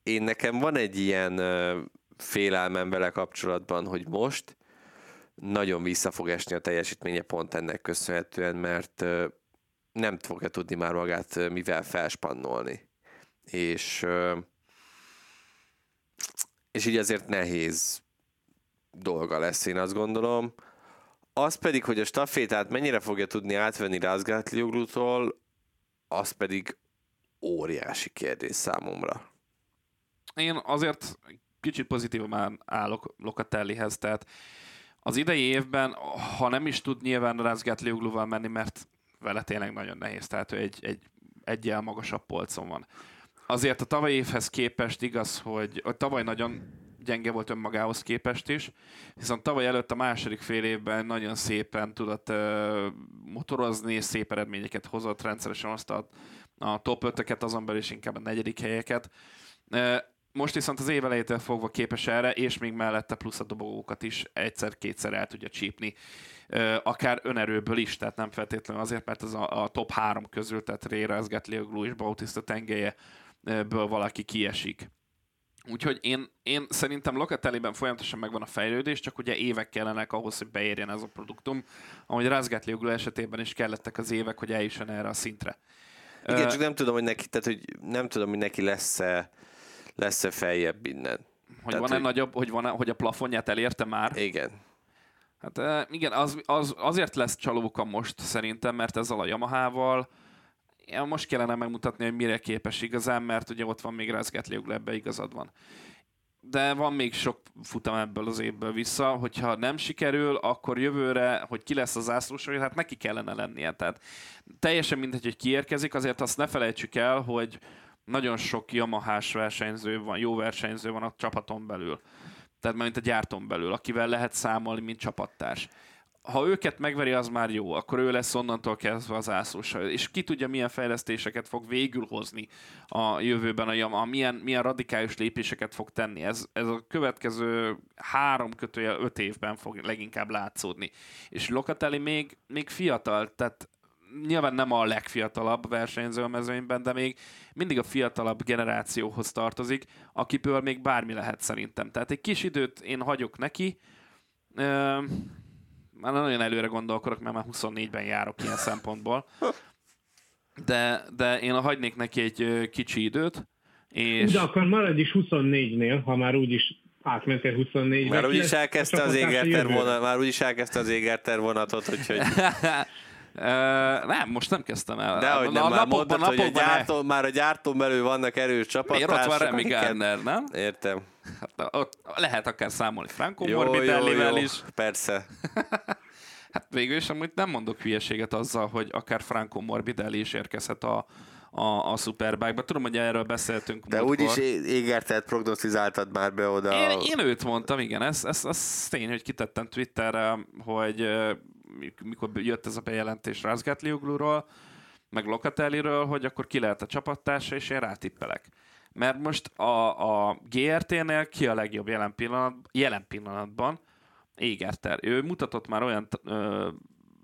Én nekem van egy ilyen félelmem vele kapcsolatban, hogy most nagyon vissza fog esni a teljesítménye pont ennek köszönhetően, mert nem fogja tudni már magát mivel felspannolni. És, és így azért nehéz dolga lesz, én azt gondolom. Az pedig, hogy a stafétát mennyire fogja tudni átvenni Rázgátliuglutól, az pedig óriási kérdés számomra. Én azért kicsit pozitívan állok Lokatellihez, tehát az idei évben, ha nem is tud nyilván Rázgátliugluval menni, mert vele tényleg nagyon nehéz, tehát ő egy, egy egyel magasabb polcon van. Azért a tavalyi évhez képest igaz, hogy a tavaly nagyon gyenge volt önmagához képest is, viszont tavaly előtt a második fél évben nagyon szépen tudott uh, motorozni, szép eredményeket hozott, rendszeresen azt a, top 5 azon belül is inkább a negyedik helyeket. Most viszont az év elejétől fogva képes erre, és még mellette plusz a dobogókat is egyszer-kétszer el tudja csípni. Akár önerőből is, tehát nem feltétlenül azért, mert az a, a top három közül, tehát Ray Razgatlioglu és Bautista tengelye ből valaki kiesik. Úgyhogy én, én szerintem Locatelliben folyamatosan megvan a fejlődés, csak ugye évek kellenek ahhoz, hogy beérjen ez a produktum, ahogy Razgatlioglu esetében is kellettek az évek, hogy eljusson erre a szintre. Igen, uh, csak nem tudom, hogy neki, tehát, hogy nem tudom, hogy neki lesz-e lesz-e feljebb innen. Hogy van-e hogy... nagyobb, hogy, van hogy a plafonját elérte már? Igen. Hát igen, az, az, azért lesz csalóka most szerintem, mert ezzel a Yamaha-val most kellene megmutatni, hogy mire képes igazán, mert ugye ott van még Rezgetliugl, ebbe igazad van. De van még sok futam ebből az évből vissza, hogyha nem sikerül, akkor jövőre, hogy ki lesz az zászlós, hát neki kellene lennie. Tehát teljesen mindegy, hogy kiérkezik, azért azt ne felejtsük el, hogy, nagyon sok Yamahás versenyző van, jó versenyző van a csapaton belül. Tehát mint a gyárton belül, akivel lehet számolni, mint csapattárs. Ha őket megveri, az már jó, akkor ő lesz onnantól kezdve az ászlós. És ki tudja, milyen fejlesztéseket fog végül hozni a jövőben a Yamaha, milyen, milyen radikális lépéseket fog tenni. Ez, ez a következő három kötője öt évben fog leginkább látszódni. És Lokatelli még, még fiatal, tehát nyilván nem a legfiatalabb versenyző a mezőnyben, de még mindig a fiatalabb generációhoz tartozik, akiből még bármi lehet szerintem. Tehát egy kis időt én hagyok neki, már nagyon előre gondolkodok, mert már 24-ben járok ilyen szempontból, de, de én hagynék neki egy kicsi időt, és... De akkor maradj is 24-nél, ha már úgyis átmentél 24 Már úgyis elkezdte az égerter vonat, már úgyis elkezdte az égerter vonatot, úgyhogy... Uh, nem, most nem kezdtem el. De hogy nem, a már napokban, mondtad, hogy a gyártó, már a gyártón belül vannak erős csapatársak. Miért ott van Remy Gardner, nem? Értem. Hát, ott lehet akár számolni Franco Morbidellivel is. Persze. hát végül is amúgy nem mondok hülyeséget azzal, hogy akár Franco Morbidelli is érkezhet a, a, a Superbike-ba. Tudom, hogy erről beszéltünk De úgyis égertet prognosztizáltad már be oda. Én, én őt mondtam, igen. Ez, ez, ez tény, hogy kitettem Twitterre, hogy mikor jött ez a bejelentés Razgatliugluról, meg Locatelliről, hogy akkor ki lehet a csapattársa, és én rátippelek. Mert most a, a GRT-nél ki a legjobb jelen, pillanat, jelen pillanatban? Égerter. Ő mutatott már olyan ö,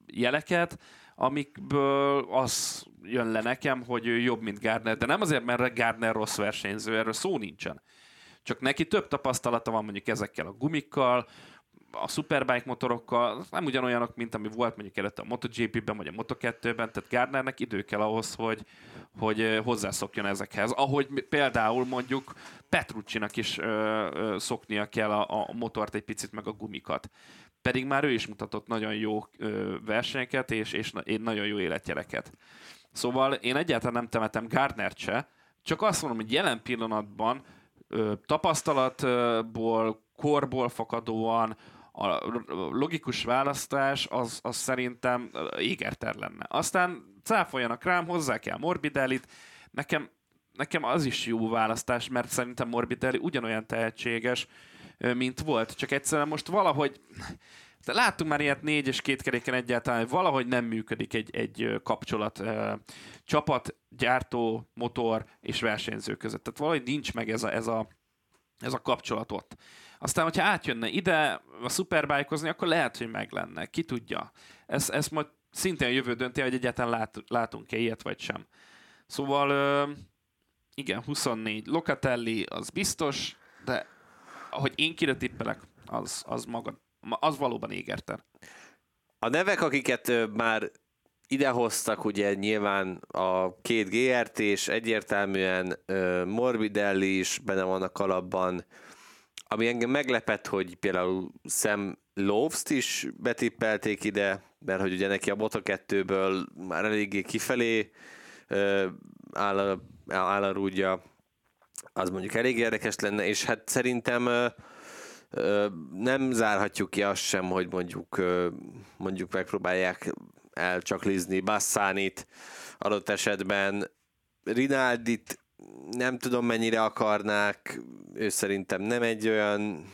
jeleket, amikből az jön le nekem, hogy ő jobb, mint Gardner, de nem azért, mert Gardner rossz versenyző, erről szó nincsen. Csak neki több tapasztalata van mondjuk ezekkel a gumikkal, a Superbike motorokkal nem ugyanolyanok, mint ami volt mondjuk előtte a MotoGP-ben, vagy a Moto2-ben, tehát Gardnernek idő kell ahhoz, hogy, hogy hozzászokjon ezekhez. Ahogy például mondjuk Petruccinak is ö, ö, szoknia kell a, a motort egy picit, meg a gumikat. Pedig már ő is mutatott nagyon jó ö, versenyeket, és, és nagyon jó életjeleket. Szóval én egyáltalán nem temetem Gardnert se, csak azt mondom, hogy jelen pillanatban ö, tapasztalatból, korból fakadóan, a logikus választás az, az szerintem égerter lenne. Aztán cáfoljanak rám, hozzá kell Morbidellit, nekem, nekem az is jó választás, mert szerintem Morbidelli ugyanolyan tehetséges, mint volt, csak egyszerűen most valahogy de láttunk már ilyet négy és két keréken egyáltalán, hogy valahogy nem működik egy, egy kapcsolat csapat, gyártó, motor és versenyző között. Tehát valahogy nincs meg ez a, ez a, ez a kapcsolat ott. Aztán, hogyha átjönne ide a szuperbájkozni, akkor lehet, hogy meg lenne. Ki tudja. Ez, ez majd szintén a jövő dönti, hogy egyáltalán lát, látunk-e ilyet, vagy sem. Szóval, igen, 24. Locatelli az biztos, de ahogy én kire tippelek, az, az maga, az valóban égerter. A nevek, akiket már ide hoztak ugye nyilván a két GRT, és egyértelműen uh, Morbidelli is benne van a kalapban, ami engem meglepett, hogy például Sam Loves-t is betippelték ide, mert hogy ugye neki a Moto 2-ből már eléggé kifelé áll, a, áll a rúdja, az mondjuk elég érdekes lenne, és hát szerintem nem zárhatjuk ki azt sem, hogy mondjuk, mondjuk megpróbálják elcsaklizni Basszánit, adott esetben. Rinaldit nem tudom mennyire akarnák, ő szerintem nem egy olyan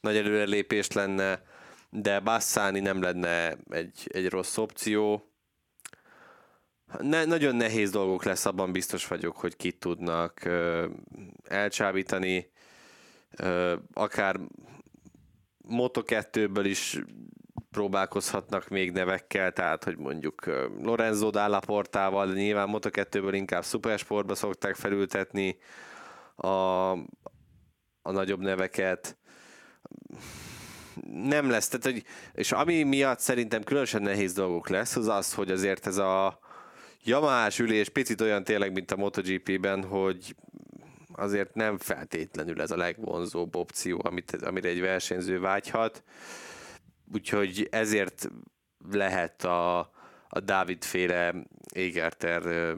nagy előrelépés lenne, de Bassani nem lenne egy, egy rossz opció. Ne, nagyon nehéz dolgok lesz, abban biztos vagyok, hogy kit tudnak ö, elcsábítani, ö, akár Moto2-ből is próbálkozhatnak még nevekkel, tehát hogy mondjuk Lorenzo Dallaportával, de nyilván Moto2-ből inkább Supersportba szokták felültetni a, a nagyobb neveket. Nem lesz, tehát, hogy, és ami miatt szerintem különösen nehéz dolgok lesz, az az, hogy azért ez a yamaha ülés picit olyan tényleg, mint a MotoGP-ben, hogy azért nem feltétlenül ez a legvonzóbb opció, amit, amire egy versenyző vágyhat úgyhogy ezért lehet a, a Dávid féle Égerter,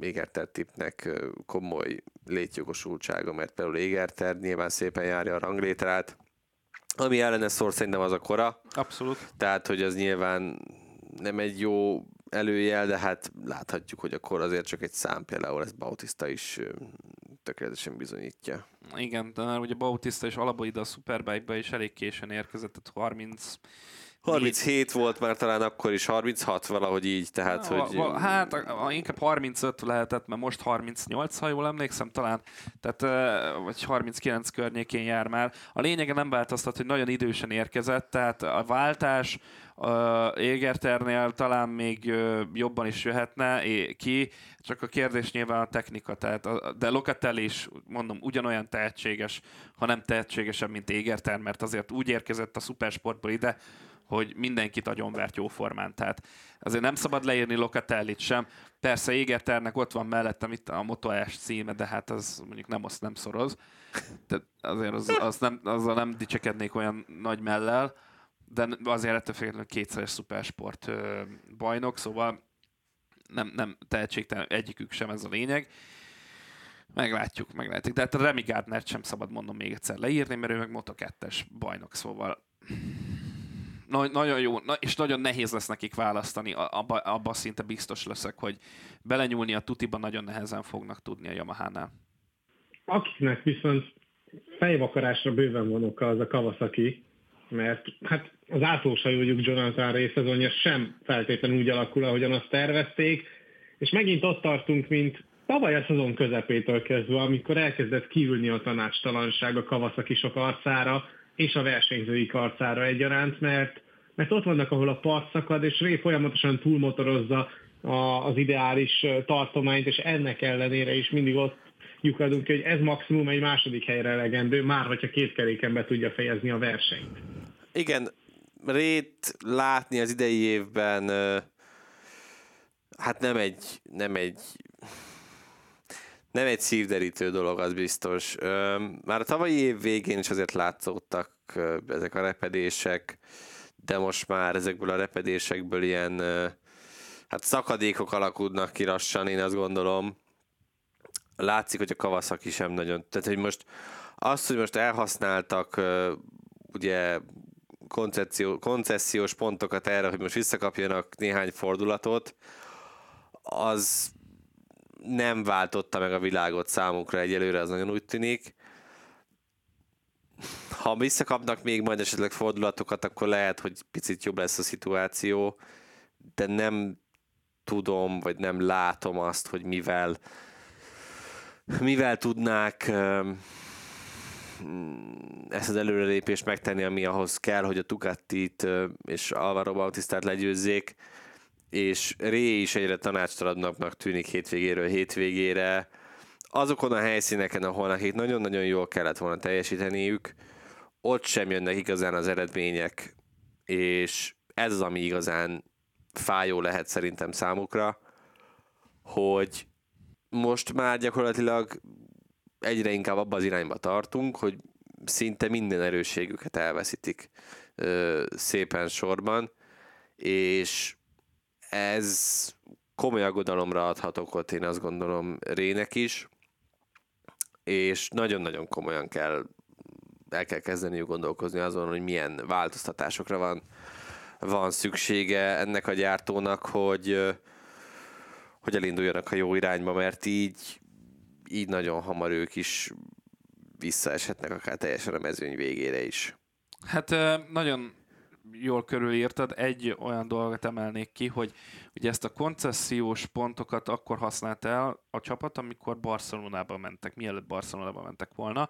Égerter tipnek komoly létjogosultsága, mert például Égerter nyilván szépen járja a ranglétrát, ami ellene szól szerintem az a kora. Abszolút. Tehát, hogy az nyilván nem egy jó előjel, de hát láthatjuk, hogy akkor azért csak egy szám, például ez Bautista is tökéletesen bizonyítja. Igen, de már ugye Bautista és alapból ide a Superbike-be is elég későn érkezett, tehát 30 37 volt már talán akkor is, 36 valahogy így, tehát hogy... Hát inkább 35 lehetett, mert most 38, ha jól emlékszem talán, tehát vagy 39 környékén jár már. A lényege nem változtat, hogy nagyon idősen érkezett, tehát a váltás a Égerternél talán még jobban is jöhetne ki, csak a kérdés nyilván a technika, tehát a, de Locatelli is, mondom, ugyanolyan tehetséges, ha nem tehetségesebb, mint Égerter, mert azért úgy érkezett a szupersportból ide, hogy mindenkit agyonvert jóformán. Tehát azért nem szabad leírni Locatellit sem. Persze Égerternek ott van mellettem itt a Moto S címe, de hát az mondjuk nem azt nem szoroz. Tehát azért az, az nem, azzal nem dicsekednék olyan nagy mellel, de azért ettől függetlenül kétszeres szupersport bajnok, szóval nem, nem tehetségtelen egyikük sem ez a lényeg. Meglátjuk, meglátjuk. De hát a Remy Gardner sem szabad mondom még egyszer leírni, mert ő meg Moto2-es bajnok, szóval na- nagyon jó, na- és nagyon nehéz lesz nekik választani, abba, abba szinte biztos leszek, hogy belenyúlni a tutiba nagyon nehezen fognak tudni a Yamaha-nál. Akiknek viszont fejvakarásra bőven van oka az a Kawasaki, mert hát az átlósajójuk Jonathan Ray szezonja sem feltétlenül úgy alakul, ahogyan azt tervezték, és megint ott tartunk, mint tavaly a szezon közepétől kezdve, amikor elkezdett kiülni a tanácstalanság a Kawasaki sok arcára, és a versenyzői arcára egyaránt, mert, mert ott vannak, ahol a part szakad, és Ray folyamatosan túlmotorozza a, az ideális tartományt, és ennek ellenére is mindig ott lyukadunk hogy ez maximum egy második helyre elegendő, már hogyha két keréken be tudja fejezni a versenyt. Igen, Rét látni az idei évben hát nem egy, nem egy nem egy szívderítő dolog, az biztos. Már a tavalyi év végén is azért látszottak ezek a repedések, de most már ezekből a repedésekből ilyen hát szakadékok alakulnak ki lassan, én azt gondolom. Látszik, hogy a Kawasaki sem nagyon. Tehát, hogy most azt, hogy most elhasználtak ugye koncesziós pontokat erre, hogy most visszakapjanak néhány fordulatot, az nem váltotta meg a világot számukra egyelőre, az nagyon úgy tűnik. Ha visszakapnak még majd esetleg fordulatokat, akkor lehet, hogy picit jobb lesz a szituáció, de nem tudom, vagy nem látom azt, hogy mivel mivel tudnák ezt az előrelépést megtenni, ami ahhoz kell, hogy a Ducatit és Alvaro Bautistát legyőzzék, és Ré is egyre tanácstalannak tűnik hétvégéről hétvégére. Azokon a helyszíneken, ahol nekik nagyon-nagyon jól kellett volna teljesíteniük, ott sem jönnek igazán az eredmények, és ez az, ami igazán fájó lehet szerintem számukra, hogy most már gyakorlatilag egyre inkább abba az irányba tartunk, hogy szinte minden erősségüket elveszítik ö, szépen sorban, és ez komoly aggodalomra adhat okot, én azt gondolom Rének is, és nagyon-nagyon komolyan kell el kell kezdeniük gondolkozni azon, hogy milyen változtatásokra van, van szüksége ennek a gyártónak, hogy, hogy elinduljanak a jó irányba, mert így, így nagyon hamar ők is visszaeshetnek akár teljesen a mezőny végére is. Hát nagyon jól körülírtad. Egy olyan dolgot emelnék ki, hogy ugye ezt a koncesziós pontokat akkor használt el a csapat, amikor Barcelonába mentek, mielőtt Barcelonába mentek volna.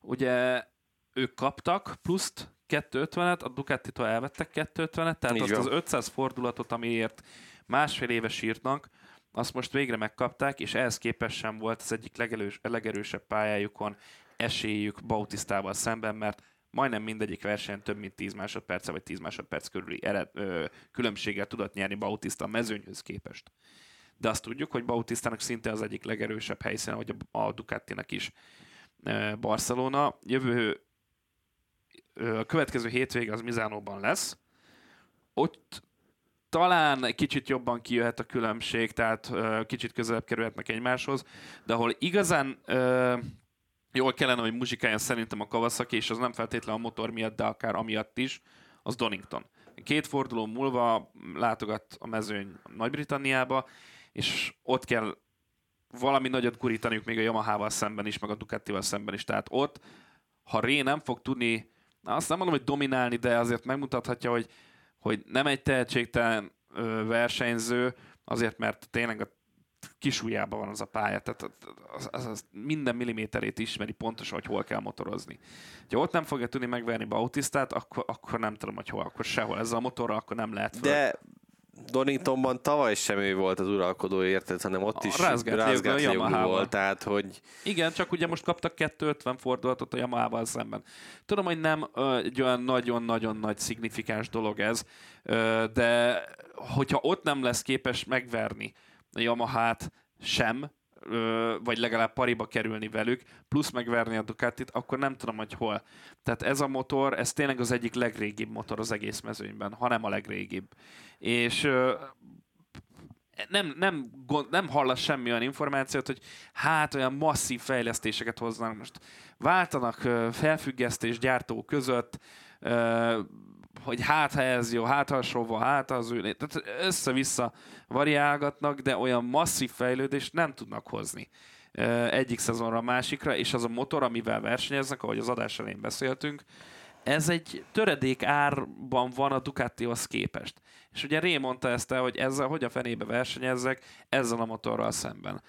Ugye ők kaptak pluszt 250-et, a Ducati-tól elvettek 250-et, tehát Így azt van. az 500 fordulatot, amiért másfél éves írnak, azt most végre megkapták, és ehhez képest sem volt az egyik legelős, legerősebb pályájukon esélyük Bautisztával szemben, mert majdnem mindegyik versenyen több mint 10 másodperce vagy 10 másodperc körüli ered, ö, különbséggel tudott nyerni Bautista a mezőnyhöz képest. De azt tudjuk, hogy Bautistának szinte az egyik legerősebb helyszíne, vagy a, a Ducatinak is ö, Barcelona. Jövő a következő hétvége az Mizánóban lesz. Ott talán egy kicsit jobban kijöhet a különbség, tehát uh, kicsit közelebb kerülhetnek egymáshoz, de ahol igazán uh, jól kellene, hogy muzsikáljon szerintem a Kawasaki, és az nem feltétlenül a motor miatt, de akár amiatt is, az Donington. Két forduló múlva látogat a mezőny Nagy-Britanniába, és ott kell valami nagyot gurítaniuk még a Yamaha-val szemben is, meg a Ducati-val szemben is. Tehát ott, ha Ré nem fog tudni, azt nem mondom, hogy dominálni, de azért megmutathatja, hogy, hogy nem egy tehetségtelen versenyző, azért, mert tényleg a kisújában van az a pálya, tehát az, az, az minden milliméterét ismeri pontosan, hogy hol kell motorozni. Ha ott nem fogja tudni megverni Bautistát, akkor, akkor nem tudom, hogy hol, akkor sehol. Ezzel a motorral akkor nem lehet föl. De Doningtonban tavaly sem ő volt az uralkodó, érted, hanem ott is rázgát volt, tehát hogy... Igen, csak ugye most kaptak 250 fordulatot a Yamaha-val szemben. Tudom, hogy nem egy olyan nagyon-nagyon nagy szignifikáns dolog ez, de hogyha ott nem lesz képes megverni a Yamaha-t sem, vagy legalább pariba kerülni velük, plusz megverni a Ducatit, akkor nem tudom, hogy hol. Tehát ez a motor, ez tényleg az egyik legrégibb motor az egész mezőnyben, hanem a legrégibb. És nem, nem, nem hallasz semmi olyan információt, hogy hát olyan masszív fejlesztéseket hoznak most. Váltanak felfüggesztés gyártó között, hogy hát ha ez jó, hát ha sova, hát az ő, tehát össze-vissza variálgatnak, de olyan masszív fejlődést nem tudnak hozni egyik szezonra a másikra, és az a motor, amivel versenyeznek, ahogy az adás elején beszéltünk, ez egy töredék árban van a Ducatihoz képest. És ugye Ré mondta ezt el, hogy ezzel hogy a fenébe versenyezzek ezzel a motorral szemben.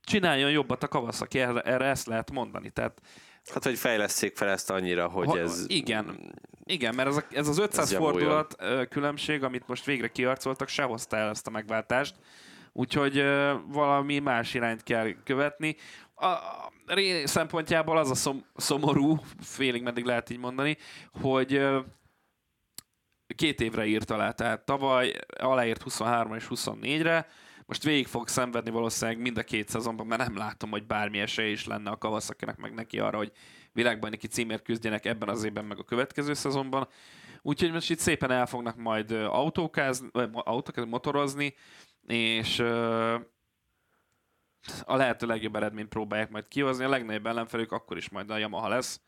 Csináljon jobbat a Kawasaki, erre, erre ezt lehet mondani. Tehát Hát, hogy fejleszték fel ezt annyira, hogy ha, ez... Igen, igen, mert ez, a, ez az 500 ez fordulat különbség, amit most végre kiarcoltak, se hozta el ezt a megváltást. Úgyhogy valami más irányt kell követni. A, Ré szempontjából az a szom, szomorú, félig meddig lehet így mondani, hogy két évre írt alá, tehát tavaly aláírt 23 és 24-re, most végig fog szenvedni valószínűleg mind a két szezonban, mert nem látom, hogy bármi esély is lenne a kawasaki meg neki arra, hogy világbajnoki címért küzdjenek ebben az évben, meg a következő szezonban. Úgyhogy most itt szépen el fognak majd autókázni, autókázni, motorozni, és a lehető legjobb eredményt próbálják majd kihozni. A legnagyobb ellenfelük akkor is majd a Yamaha lesz.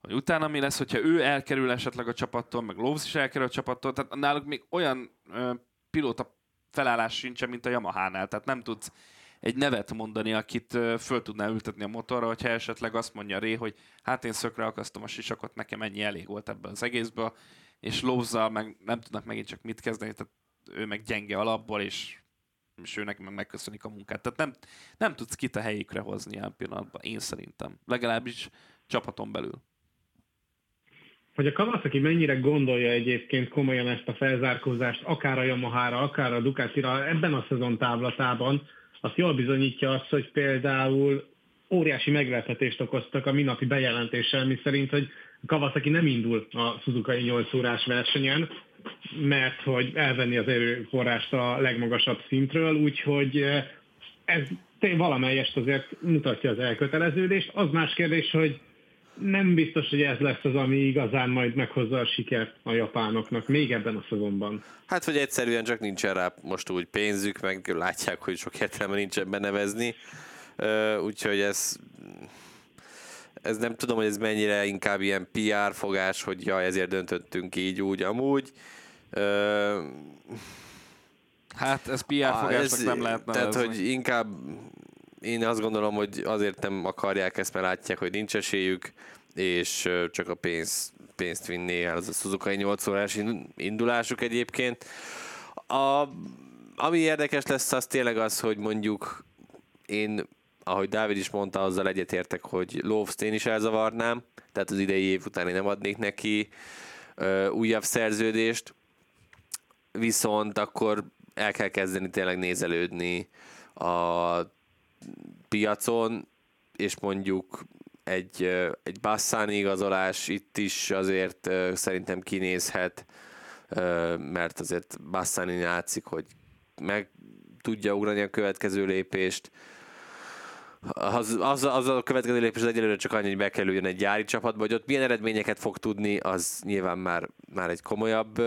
Hogy utána mi lesz, hogyha ő elkerül esetleg a csapattól, meg Lowe's is elkerül a csapattól, tehát náluk még olyan ö, pilóta felállás sincsen, mint a Yamaha-nál, tehát nem tudsz egy nevet mondani, akit föl tudná ültetni a motorra, hogyha esetleg azt mondja Ré, hogy hát én szökre akasztom a sisakot, nekem ennyi elég volt ebben az egészből, és lózzal meg nem tudnak megint csak mit kezdeni, tehát ő meg gyenge alapból, és, és ő neki meg megköszönik a munkát. Tehát nem, nem tudsz kit a helyükre hozni ilyen pillanatban, én szerintem. Legalábbis csapaton belül. Hogy a Kawasaki mennyire gondolja egyébként komolyan ezt a felzárkózást, akár a Yamaha-ra, akár a Ducati-ra ebben a szezon távlatában, azt jól bizonyítja azt, hogy például óriási meglepetést okoztak a minapi bejelentéssel, mi szerint, hogy Kawasaki nem indul a Suzuka 8 órás versenyen, mert hogy elvenni az erőforrást a legmagasabb szintről, úgyhogy eh, ez valamelyest azért mutatja az elköteleződést. Az más kérdés, hogy nem biztos, hogy ez lesz az, ami igazán majd meghozza a sikert a japánoknak, még ebben a szezonban. Hát, hogy egyszerűen csak nincsen rá most úgy pénzük, meg látják, hogy sok értelme nincsen benevezni, úgyhogy ez ez nem tudom, hogy ez mennyire inkább ilyen PR fogás, hogy ja, ezért döntöttünk így, úgy, amúgy. Hát ez PR fogásnak ez, nem lehet Tehát, hogy inkább én azt gondolom, hogy azért nem akarják ezt, mert látják, hogy nincs esélyük, és csak a pénz, pénzt vinni el az a Suzuka 8 órás indulásuk egyébként. A, ami érdekes lesz, az tényleg az, hogy mondjuk én, ahogy Dávid is mondta, azzal egyetértek, hogy Lóvszt én is elzavarnám, tehát az idei év után én nem adnék neki ö, újabb szerződést, viszont akkor el kell kezdeni tényleg nézelődni a piacon, és mondjuk egy, egy Bassani igazolás itt is azért szerintem kinézhet, mert azért Bassani játszik, hogy meg tudja ugrani a következő lépést. Az, az, az a következő lépés az egyelőre csak annyi, hogy bekerüljön egy gyári csapatba, hogy ott milyen eredményeket fog tudni, az nyilván már, már egy komolyabb,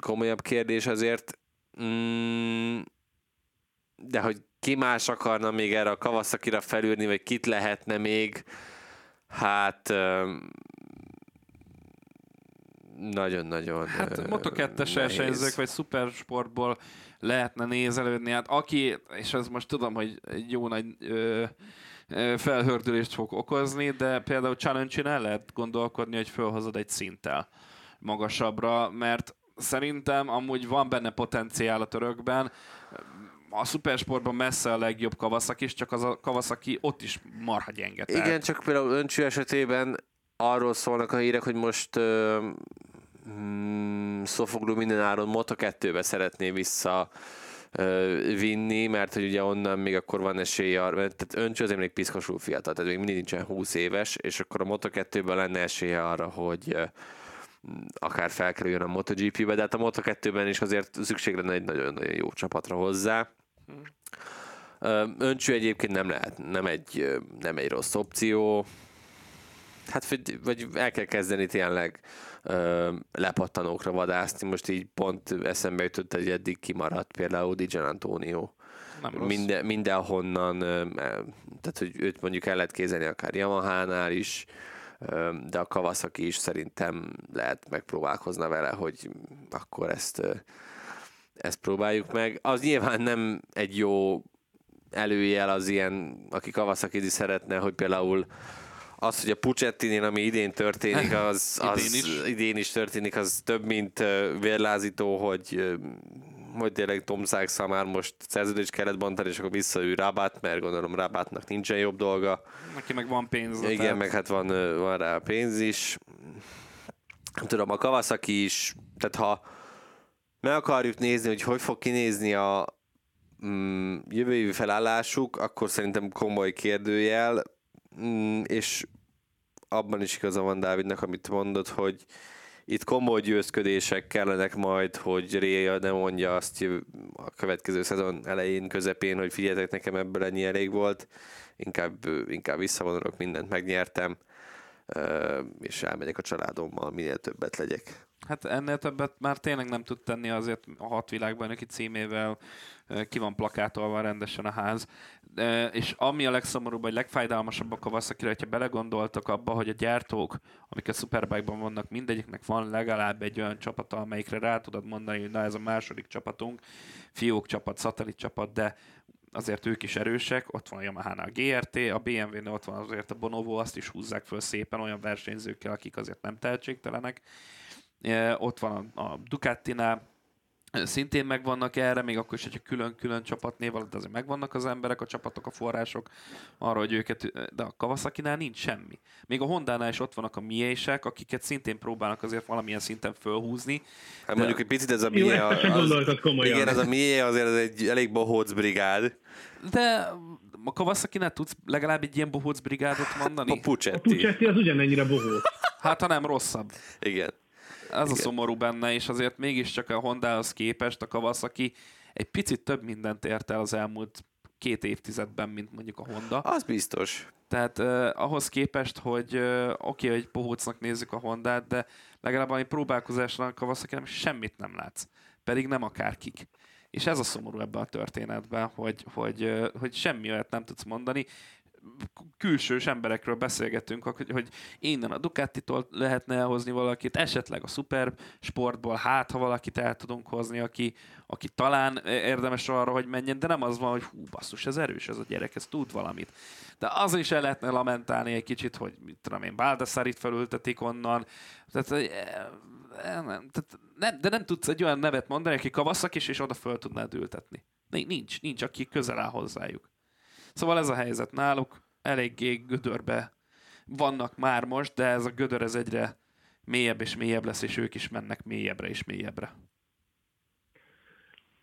komolyabb kérdés azért. Mm, de hogy ki más akarna még erre a Kawasaki-ra felülni, vagy kit lehetne még, hát nagyon-nagyon Hát Moto2-es versenyzők, vagy szupersportból lehetne nézelődni. Hát aki, és ez most tudom, hogy egy jó nagy ö, ö, felhördülést fog okozni, de például challenge el lehet gondolkodni, hogy felhozod egy szinttel magasabbra, mert szerintem amúgy van benne potenciál a törökben, a szupersportban messze a legjobb Kawasaki, csak az a Kawasaki ott is marha gyenge. Tehát. Igen, csak például öncső esetében arról szólnak a hírek, hogy most uh, mm, Sofoglu minden áron Moto2-be szeretné vissza vinni, mert hogy ugye onnan még akkor van esély arra, tehát öncső azért még piszkosul fiatal, tehát még mindig nincsen 20 éves, és akkor a Moto2-ben lenne esélye arra, hogy uh, akár felkerüljön a MotoGP-be, de hát a Moto2-ben is azért szükség lenne egy nagyon-nagyon jó csapatra hozzá. Öncső egyébként nem lehet, nem egy, nem egy rossz opció. Hát vagy, vagy el kell kezdeni tényleg ö, lepattanókra vadászni. Most így pont eszembe jutott, hogy eddig kimaradt például Di Antonio. Minden, mindenhonnan, ö, tehát hogy őt mondjuk el lehet kézelni akár Yamaha-nál is, ö, de a Kawasaki is szerintem lehet megpróbálkozna vele, hogy akkor ezt ö, ezt próbáljuk meg. Az nyilván nem egy jó előjel az ilyen, aki kawasaki szeretne, hogy például az, hogy a puccetti ami idén történik, az, az idén, is. idén is történik, az több, mint vérlázító, hogy hogy tényleg Tom sachs már most szerződés kellett bontani, és akkor visszaül Rabat, mert gondolom Rabatnak nincsen jobb dolga. Neki meg van pénz. Igen, tehát... meg hát van, van rá pénz is. Nem tudom, a Kawasaki is, tehát ha meg akarjuk nézni, hogy hogy fog kinézni a mm, jövő évi felállásuk, akkor szerintem komoly kérdőjel, mm, és abban is igaza van Dávidnak, amit mondott, hogy itt komoly győzködések kellenek majd, hogy Réja ne mondja azt a következő szezon elején, közepén, hogy figyeljetek, nekem ebből ennyi elég volt, inkább, inkább visszavonulok, mindent megnyertem, és elmegyek a családommal, minél többet legyek. Hát ennél többet már tényleg nem tud tenni, azért a hat világbajnoki címével ki van plakátolva rendesen a ház. És ami a legszomorúbb, vagy legfájdalmasabb a Kawasaki, hogyha belegondoltak abba, hogy a gyártók, amik a Superbike-ban vannak, mindegyiknek van legalább egy olyan csapata, amelyikre rá tudod mondani, hogy na ez a második csapatunk, fiók csapat, szatellit csapat, de azért ők is erősek, ott van a yamaha a GRT, a BMW-nél ott van azért a Bonovo, azt is húzzák föl szépen olyan versenyzőkkel, akik azért nem tehetségtelenek, ott van a, a Ducatinál, szintén megvannak erre, még akkor is, hogyha külön-külön csapatnév alatt azért megvannak az emberek, a csapatok, a források arra, hogy őket, de a Kawasaki-nál nincs semmi. Még a Honda-nál is ott vannak a miések, akiket szintén próbálnak azért valamilyen szinten fölhúzni. Hát de... mondjuk egy picit ez a Mie, az, igen, ez a Mie azért ez egy elég bohóc brigád. De a kawasaki tudsz legalább egy ilyen bohóc brigádot mondani? A A Puccetti. Puccetti az ugyanennyire bohóc. Hát, ha nem rosszabb. Igen. Ez a szomorú benne, és azért mégiscsak a Hondához képest a Kawasaki egy picit több mindent ért el az elmúlt két évtizedben, mint mondjuk a Honda. Az biztos. Tehát uh, ahhoz képest, hogy uh, oké, okay, hogy pohócnak nézzük a Hondát, de legalább ami próbálkozásnak a Kawasaki nem semmit nem látsz. Pedig nem akárkik. És ez a szomorú ebben a történetben, hogy, hogy, hogy semmi olyat nem tudsz mondani. Külsős emberekről beszélgetünk, hogy, hogy innen a Ducatitól lehetne elhozni valakit, esetleg a Super Sportból, hát ha valakit el tudunk hozni, aki, aki talán érdemes arra, hogy menjen, de nem az van, hogy hú, basszus, ez erős, ez a gyerek, ez tud valamit. De az is el lehetne lamentálni egy kicsit, hogy mit tudom én, Baldassarit felültetik onnan. Tehát, eh, nem, tehát nem, de nem tudsz egy olyan nevet mondani, aki kavaszak is, és oda föl tudnád ültetni. Nincs, nincs, aki közel áll hozzájuk. Szóval ez a helyzet náluk, eléggé gödörbe vannak már most, de ez a gödör ez egyre mélyebb és mélyebb lesz, és ők is mennek mélyebbre és mélyebbre.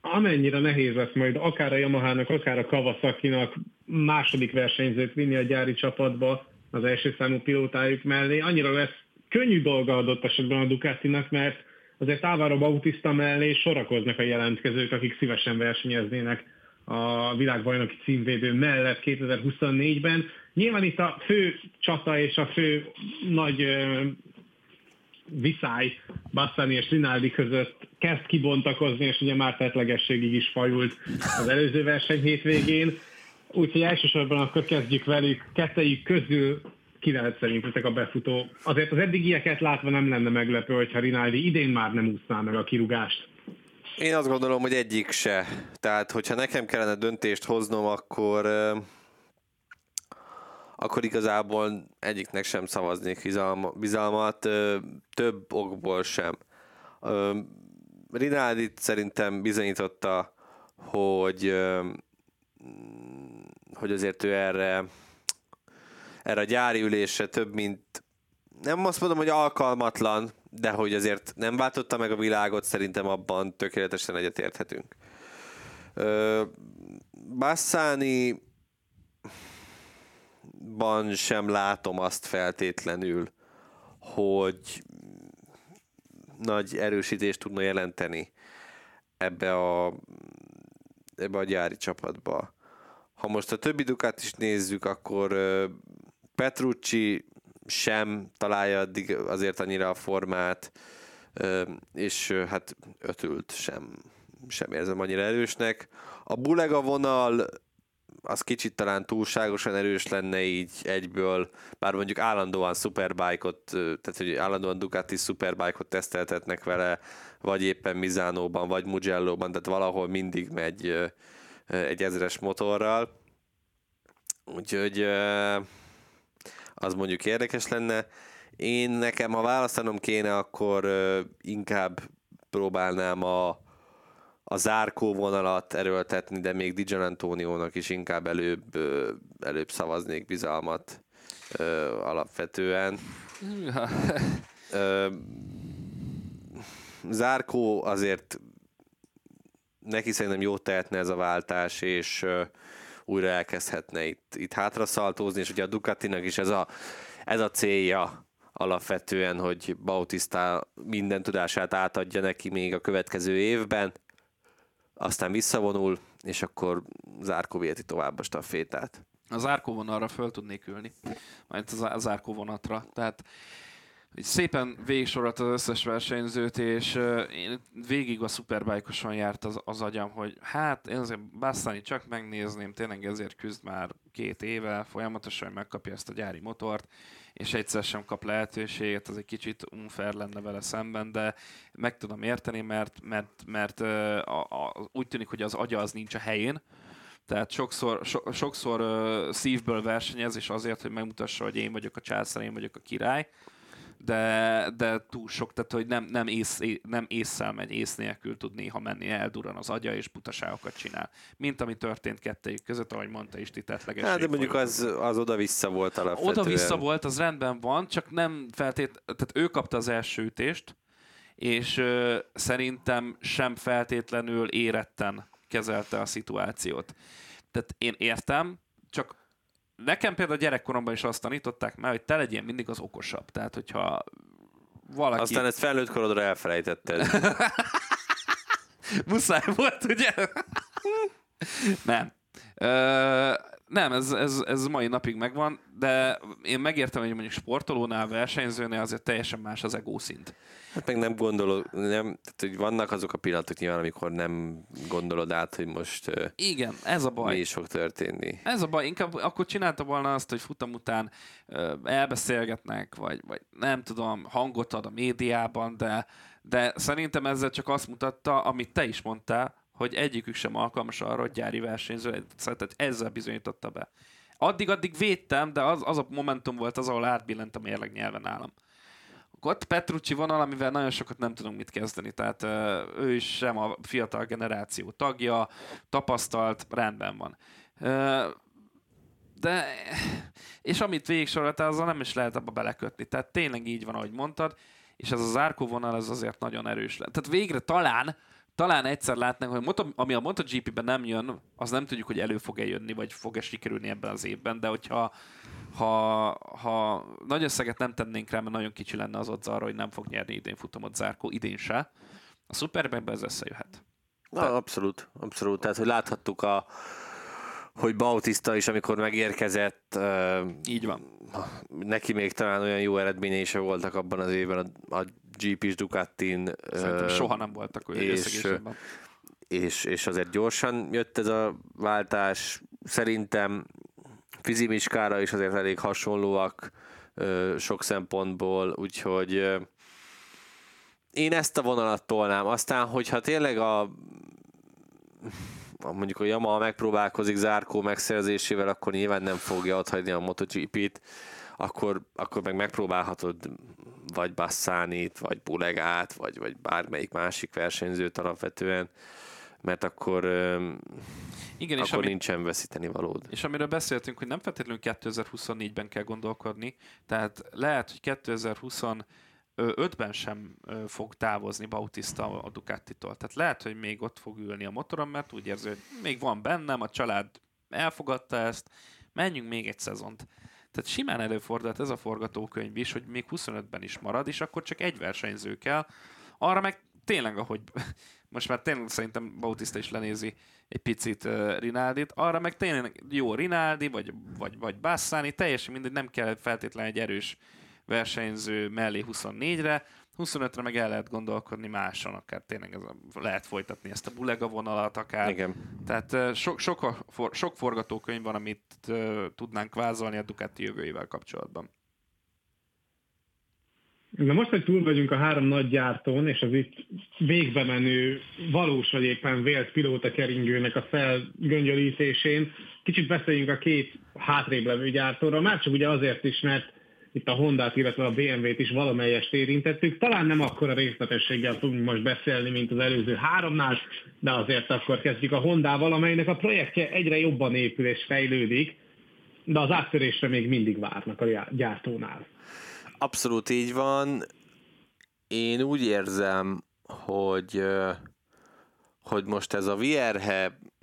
Amennyire nehéz lesz majd akár a Yamaha-nak, akár a Kawasaki-nak második versenyzőt vinni a gyári csapatba az első számú pilótájuk mellé, annyira lesz könnyű dolga adott esetben a Ducatinak, mert azért Álvaro Bautista mellé sorakoznak a jelentkezők, akik szívesen versenyeznének a világbajnoki címvédő mellett 2024-ben. Nyilván itt a fő csata és a fő nagy viszály Bassani és Rinaldi között kezd kibontakozni, és ugye már tetlegességig is fajult az előző verseny hétvégén. Úgyhogy elsősorban akkor kezdjük velük, kettejük közül ki lehet szerintetek a befutó. Azért az eddigieket látva nem lenne meglepő, hogyha Rinaldi idén már nem úszná meg a kirugást. Én azt gondolom, hogy egyik se. Tehát, hogyha nekem kellene döntést hoznom, akkor akkor igazából egyiknek sem szavaznék bizalma, bizalmat, több okból sem. Rinaldi szerintem bizonyította, hogy hogy azért ő erre erre a gyári ülésre több mint nem azt mondom, hogy alkalmatlan, de hogy azért nem váltotta meg a világot, szerintem abban tökéletesen egyetérthetünk. Ö, Bassani ban sem látom azt feltétlenül, hogy nagy erősítést tudna jelenteni ebbe a, ebbe a gyári csapatba. Ha most a többi Ducati is nézzük, akkor Petrucci sem találja addig azért annyira a formát, és hát ötült sem, sem érzem annyira erősnek. A Bulega vonal az kicsit talán túlságosan erős lenne így egyből, bár mondjuk állandóan Superbike-ot, tehát hogy állandóan Ducati Superbike-ot teszteltetnek vele, vagy éppen Mizánóban, vagy Mugello-ban, tehát valahol mindig megy egy ezres motorral. Úgyhogy az mondjuk érdekes lenne. Én nekem, ha választanom kéne, akkor inkább próbálnám a, a zárkó vonalat erőltetni, de még Di Antonionak is inkább előbb, előbb szavaznék bizalmat ö, alapvetően. Ö, Zárkó azért neki szerintem jót tehetne ez a váltás, és ö, újra elkezdhetne itt, itt hátraszaltózni, és ugye a Ducatinak is ez a, ez a célja alapvetően, hogy Bautista minden tudását átadja neki még a következő évben, aztán visszavonul, és akkor Zárkó viheti tovább a stafétát. Az árkó vonalra föl tudnék ülni, majd az, az árkó vonatra. Tehát szépen végigsorolta az összes versenyzőt, és én végig a szuperbájkosan járt az, az agyam, hogy hát én azért Bassani csak megnézném, tényleg ezért küzd már két éve, folyamatosan hogy megkapja ezt a gyári motort, és egyszer sem kap lehetőséget, az egy kicsit unfair lenne vele szemben, de meg tudom érteni, mert, mert, mert a, a, úgy tűnik, hogy az agya az nincs a helyén, tehát sokszor, so, sokszor uh, szívből versenyez, és azért, hogy megmutassa, hogy én vagyok a császár, én vagyok a király, de, de túl sok, tehát hogy nem, nem, ész, nem észszel megy, ész nélkül tud néha menni, elduran az agya, és butaságokat csinál. Mint ami történt kettejük között, ahogy mondta is, ti tettlegesség. Hát, de mondjuk az, az oda-vissza volt alapvetően. Oda-vissza volt, az rendben van, csak nem feltét, tehát ő kapta az első ütést, és ö, szerintem sem feltétlenül éretten kezelte a szituációt. Tehát én értem, csak nekem például gyerekkoromban is azt tanították meg, hogy te legyél mindig az okosabb. Tehát, hogyha valaki... Aztán ezt felnőtt korodra elfelejtetted. Muszáj volt, ugye? nem. Ö, nem, ez, ez, ez mai napig megvan, de én megértem, hogy mondjuk sportolónál, versenyzőnél azért teljesen más az ego szint. Hát meg nem gondolod, nem, tehát, hogy vannak azok a pillanatok nyilván, amikor nem gondolod át, hogy most Igen, ez a baj. mi is fog történni. Ez a baj, inkább akkor csinálta volna azt, hogy futam után elbeszélgetnek, vagy, vagy nem tudom, hangot ad a médiában, de, de szerintem ezzel csak azt mutatta, amit te is mondtál, hogy egyikük sem alkalmas arra, hogy gyári versenyző, szóval ezzel bizonyította be. Addig-addig védtem, de az, az a momentum volt az, ahol átbillent a mérleg nyelven nálam. Ott Petrucci vonal, amivel nagyon sokat nem tudunk mit kezdeni, tehát ő is sem a fiatal generáció tagja, tapasztalt, rendben van. De, és amit végig soroltál, azzal nem is lehet abba belekötni. Tehát tényleg így van, ahogy mondtad, és ez az árkó vonal az azért nagyon erős lett. Tehát végre talán talán egyszer látnánk, hogy moto, ami a MotoGP-ben nem jön, az nem tudjuk, hogy elő fog-e jönni, vagy fog-e sikerülni ebben az évben, de hogyha ha, ha nagy összeget nem tennénk rá, mert nagyon kicsi lenne az ott arra, hogy nem fog nyerni idén futamot Zárkó, idén se, a Superbike-ben ez összejöhet. Na, abszolút, abszolút. Tehát, hogy láthattuk a, hogy Bautista is, amikor megérkezett, így van. Neki még talán olyan jó eredményei is voltak abban az évben a, a GP-s Ducatin. Szerintem soha nem voltak olyan és, és, és azért gyorsan jött ez a váltás. Szerintem Fizimiskára is azért elég hasonlóak sok szempontból, úgyhogy én ezt a vonalat tolnám. Aztán, hogyha tényleg a mondjuk a Yamaha megpróbálkozik zárkó megszerzésével, akkor nyilván nem fogja otthagyni a MotoGP-t, akkor, akkor meg megpróbálhatod vagy Basszánit, vagy Bulegát, vagy, vagy bármelyik másik versenyzőt alapvetően, mert akkor, Igen, akkor és ami, nincsen veszíteni valód. És amiről beszéltünk, hogy nem feltétlenül 2024-ben kell gondolkodni, tehát lehet, hogy 2020 ötben sem fog távozni Bautista a Ducatitól. Tehát lehet, hogy még ott fog ülni a motoron, mert úgy érzi, hogy még van bennem, a család elfogadta ezt, menjünk még egy szezont. Tehát simán előfordult ez a forgatókönyv is, hogy még 25-ben is marad, és akkor csak egy versenyző kell. Arra meg tényleg, ahogy most már tényleg szerintem Bautista is lenézi egy picit uh, Rinaldit, arra meg tényleg jó Rinaldi, vagy, vagy, vagy Bassani, teljesen mindegy, nem kell feltétlenül egy erős versenyző mellé 24-re, 25-re meg el lehet gondolkodni máson, akár tényleg ez a, lehet folytatni ezt a bulega vonalat akár. Igen. Tehát sok, sok, for, sok forgatókönyv van, amit uh, tudnánk vázolni a Ducati jövőjével kapcsolatban. Na most, hogy túl vagyunk a három nagy gyártón, és az itt végbe menő valós vagy éppen vélt pilóta keringőnek a felgöngyölítésén, kicsit beszéljünk a két hátrébb levő gyártóra, már csak ugye azért is, mert itt a Hondát, illetve a BMW-t is valamelyest érintettük. Talán nem akkora részletességgel tudunk most beszélni, mint az előző háromnál, de azért akkor kezdjük a Hondával, amelynek a projektje egyre jobban épül és fejlődik, de az áttörésre még mindig várnak a gyártónál. Abszolút így van. Én úgy érzem, hogy hogy most ez a VRH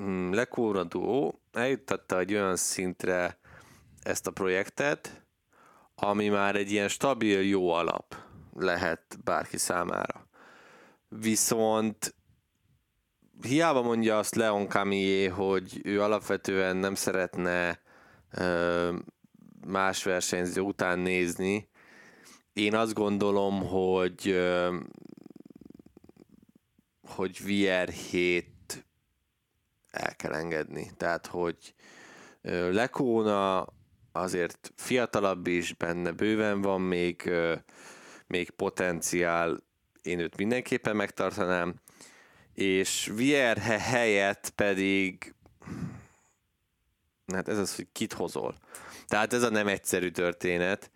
mm, Lekóra Duo eljuttatta egy olyan szintre ezt a projektet, ami már egy ilyen stabil, jó alap lehet bárki számára. Viszont hiába mondja azt Leon Camillé, hogy ő alapvetően nem szeretne más versenyző után nézni, én azt gondolom, hogy hogy VR7 el kell engedni. Tehát, hogy Lekóna azért fiatalabb is, benne bőven van még, még potenciál, én őt mindenképpen megtartanám, és Vierhe helyett pedig hát ez az, hogy kit hozol. Tehát ez a nem egyszerű történet,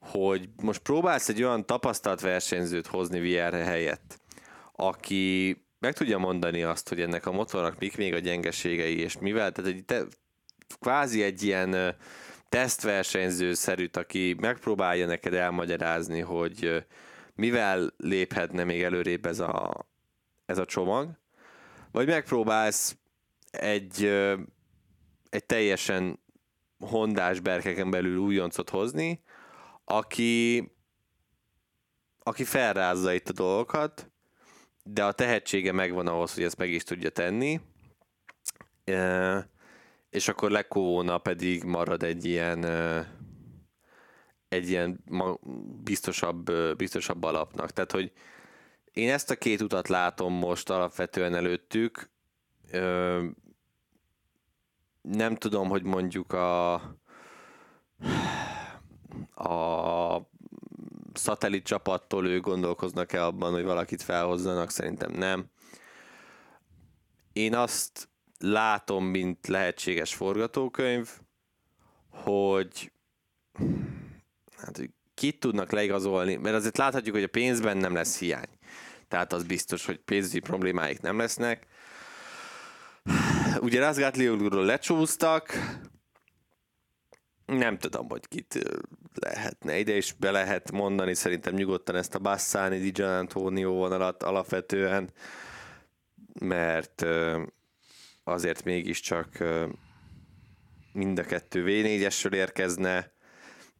hogy most próbálsz egy olyan tapasztalt versenyzőt hozni Vierhe helyett, aki meg tudja mondani azt, hogy ennek a motornak mik még a gyengeségei, és mivel, tehát egy te, kvázi egy ilyen tesztversenyző-szerűt, aki megpróbálja neked elmagyarázni, hogy mivel léphetne még előrébb ez a, ez a csomag, vagy megpróbálsz egy, egy teljesen hondás berkeken belül újoncot hozni, aki, aki felrázza itt a dolgokat, de a tehetsége megvan ahhoz, hogy ezt meg is tudja tenni, és akkor Lekóna pedig marad egy ilyen egy ilyen biztosabb, biztosabb alapnak. Tehát, hogy én ezt a két utat látom most alapvetően előttük. Nem tudom, hogy mondjuk a a szatellit csapattól ő gondolkoznak-e abban, hogy valakit felhozzanak, szerintem nem. Én azt látom, mint lehetséges forgatókönyv, hogy hát, kit tudnak leigazolni, mert azért láthatjuk, hogy a pénzben nem lesz hiány. Tehát az biztos, hogy pénzügyi problémáik nem lesznek. Ugye Razgatliogluról lecsúsztak, nem tudom, hogy kit lehetne ide is be lehet mondani, szerintem nyugodtan ezt a Bassani, Di Antonio vonalat alapvetően, mert azért mégiscsak mind a kettő V4-esről érkezne,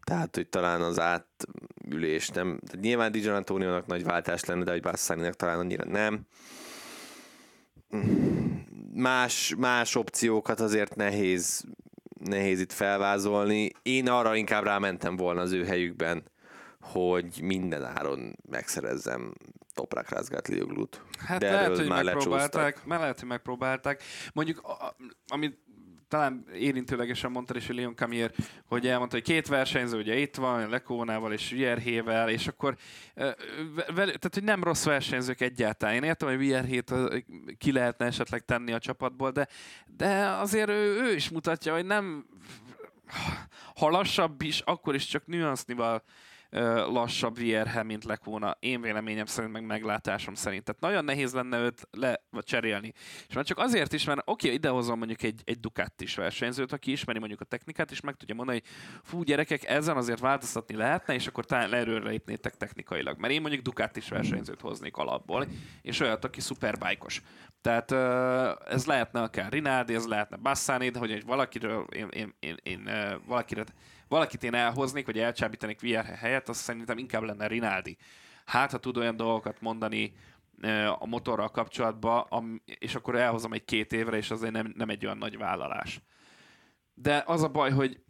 tehát, hogy talán az átülés nem... Tehát nyilván Dijon Antonionak nagy váltás lenne, de hogy Bassaninak talán annyira nem. Más, más opciókat azért nehéz, nehéz itt felvázolni. Én arra inkább rámentem volna az ő helyükben, hogy minden áron megszerezzem Toprak Razgatlioglut. Hát De lehet, hogy már megpróbálták, mert lehet, hogy megpróbálták. Mondjuk, amit talán érintőlegesen mondta is, hogy Leon Camier, hogy elmondta, hogy két versenyző, ugye itt van, Lekónával és Vierhével, és akkor tehát, hogy nem rossz versenyzők egyáltalán. Én értem, hogy Vierhét ki lehetne esetleg tenni a csapatból, de, de azért ő, ő is mutatja, hogy nem ha lassabb is, akkor is csak nüansznival lassabb VR-he, mint Lekóna. Én véleményem szerint, meg meglátásom szerint. Tehát nagyon nehéz lenne őt le, vagy cserélni. És már csak azért is, mert oké, idehozom mondjuk egy, egy Ducatis versenyzőt, aki ismeri mondjuk a technikát, és meg tudja mondani, hogy fú, gyerekek, ezen azért változtatni lehetne, és akkor talán erőre lépnétek technikailag. Mert én mondjuk Ducatis versenyzőt hoznék alapból, és olyat, aki szuperbájkos. Tehát ez lehetne akár Rinaldi, ez lehetne Bassani, de hogy valakiről én, én, én, én valakire valakit én elhoznék, vagy elcsábítanék VR helyett, az szerintem inkább lenne Rinaldi. Hát, ha tud olyan dolgokat mondani a motorral kapcsolatban, és akkor elhozom egy két évre, és azért nem, nem egy olyan nagy vállalás. De az a baj, hogy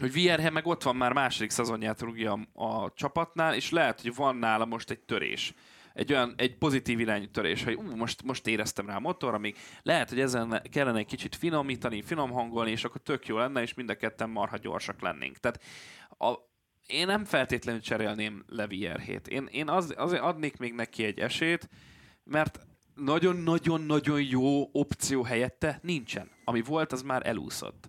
hogy VRH meg ott van már második szezonját rúgja a, a csapatnál, és lehet, hogy van nála most egy törés egy olyan egy pozitív irányú törés, hogy ú, most, most éreztem rá a motor, amíg lehet, hogy ezen kellene egy kicsit finomítani, finom hangolni, és akkor tök jó lenne, és mind a ketten marha gyorsak lennénk. Tehát a, én nem feltétlenül cserélném Levi R7. Én, én az, azért adnék még neki egy esélyt, mert nagyon-nagyon-nagyon jó opció helyette nincsen. Ami volt, az már elúszott.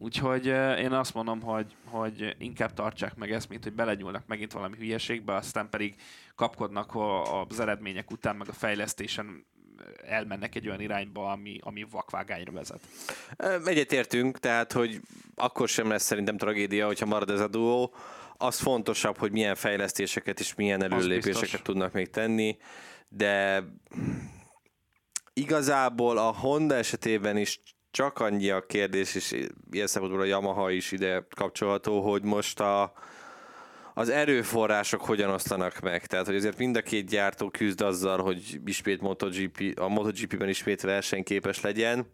Úgyhogy én azt mondom, hogy, hogy inkább tartsák meg ezt, mint hogy belegyúlnak megint valami hülyeségbe, aztán pedig kapkodnak az eredmények után, meg a fejlesztésen elmennek egy olyan irányba, ami, ami vakvágányra vezet. Egyetértünk, tehát, hogy akkor sem lesz szerintem tragédia, hogyha marad ez a duó. Az fontosabb, hogy milyen fejlesztéseket és milyen előlépéseket tudnak még tenni, de igazából a Honda esetében is csak annyi a kérdés, és ilyen szempontból a Yamaha is ide kapcsolható, hogy most a, az erőforrások hogyan osztanak meg. Tehát, hogy azért mind a két gyártó küzd azzal, hogy ismét MotoGP, a MotoGP-ben ismét versenyképes legyen,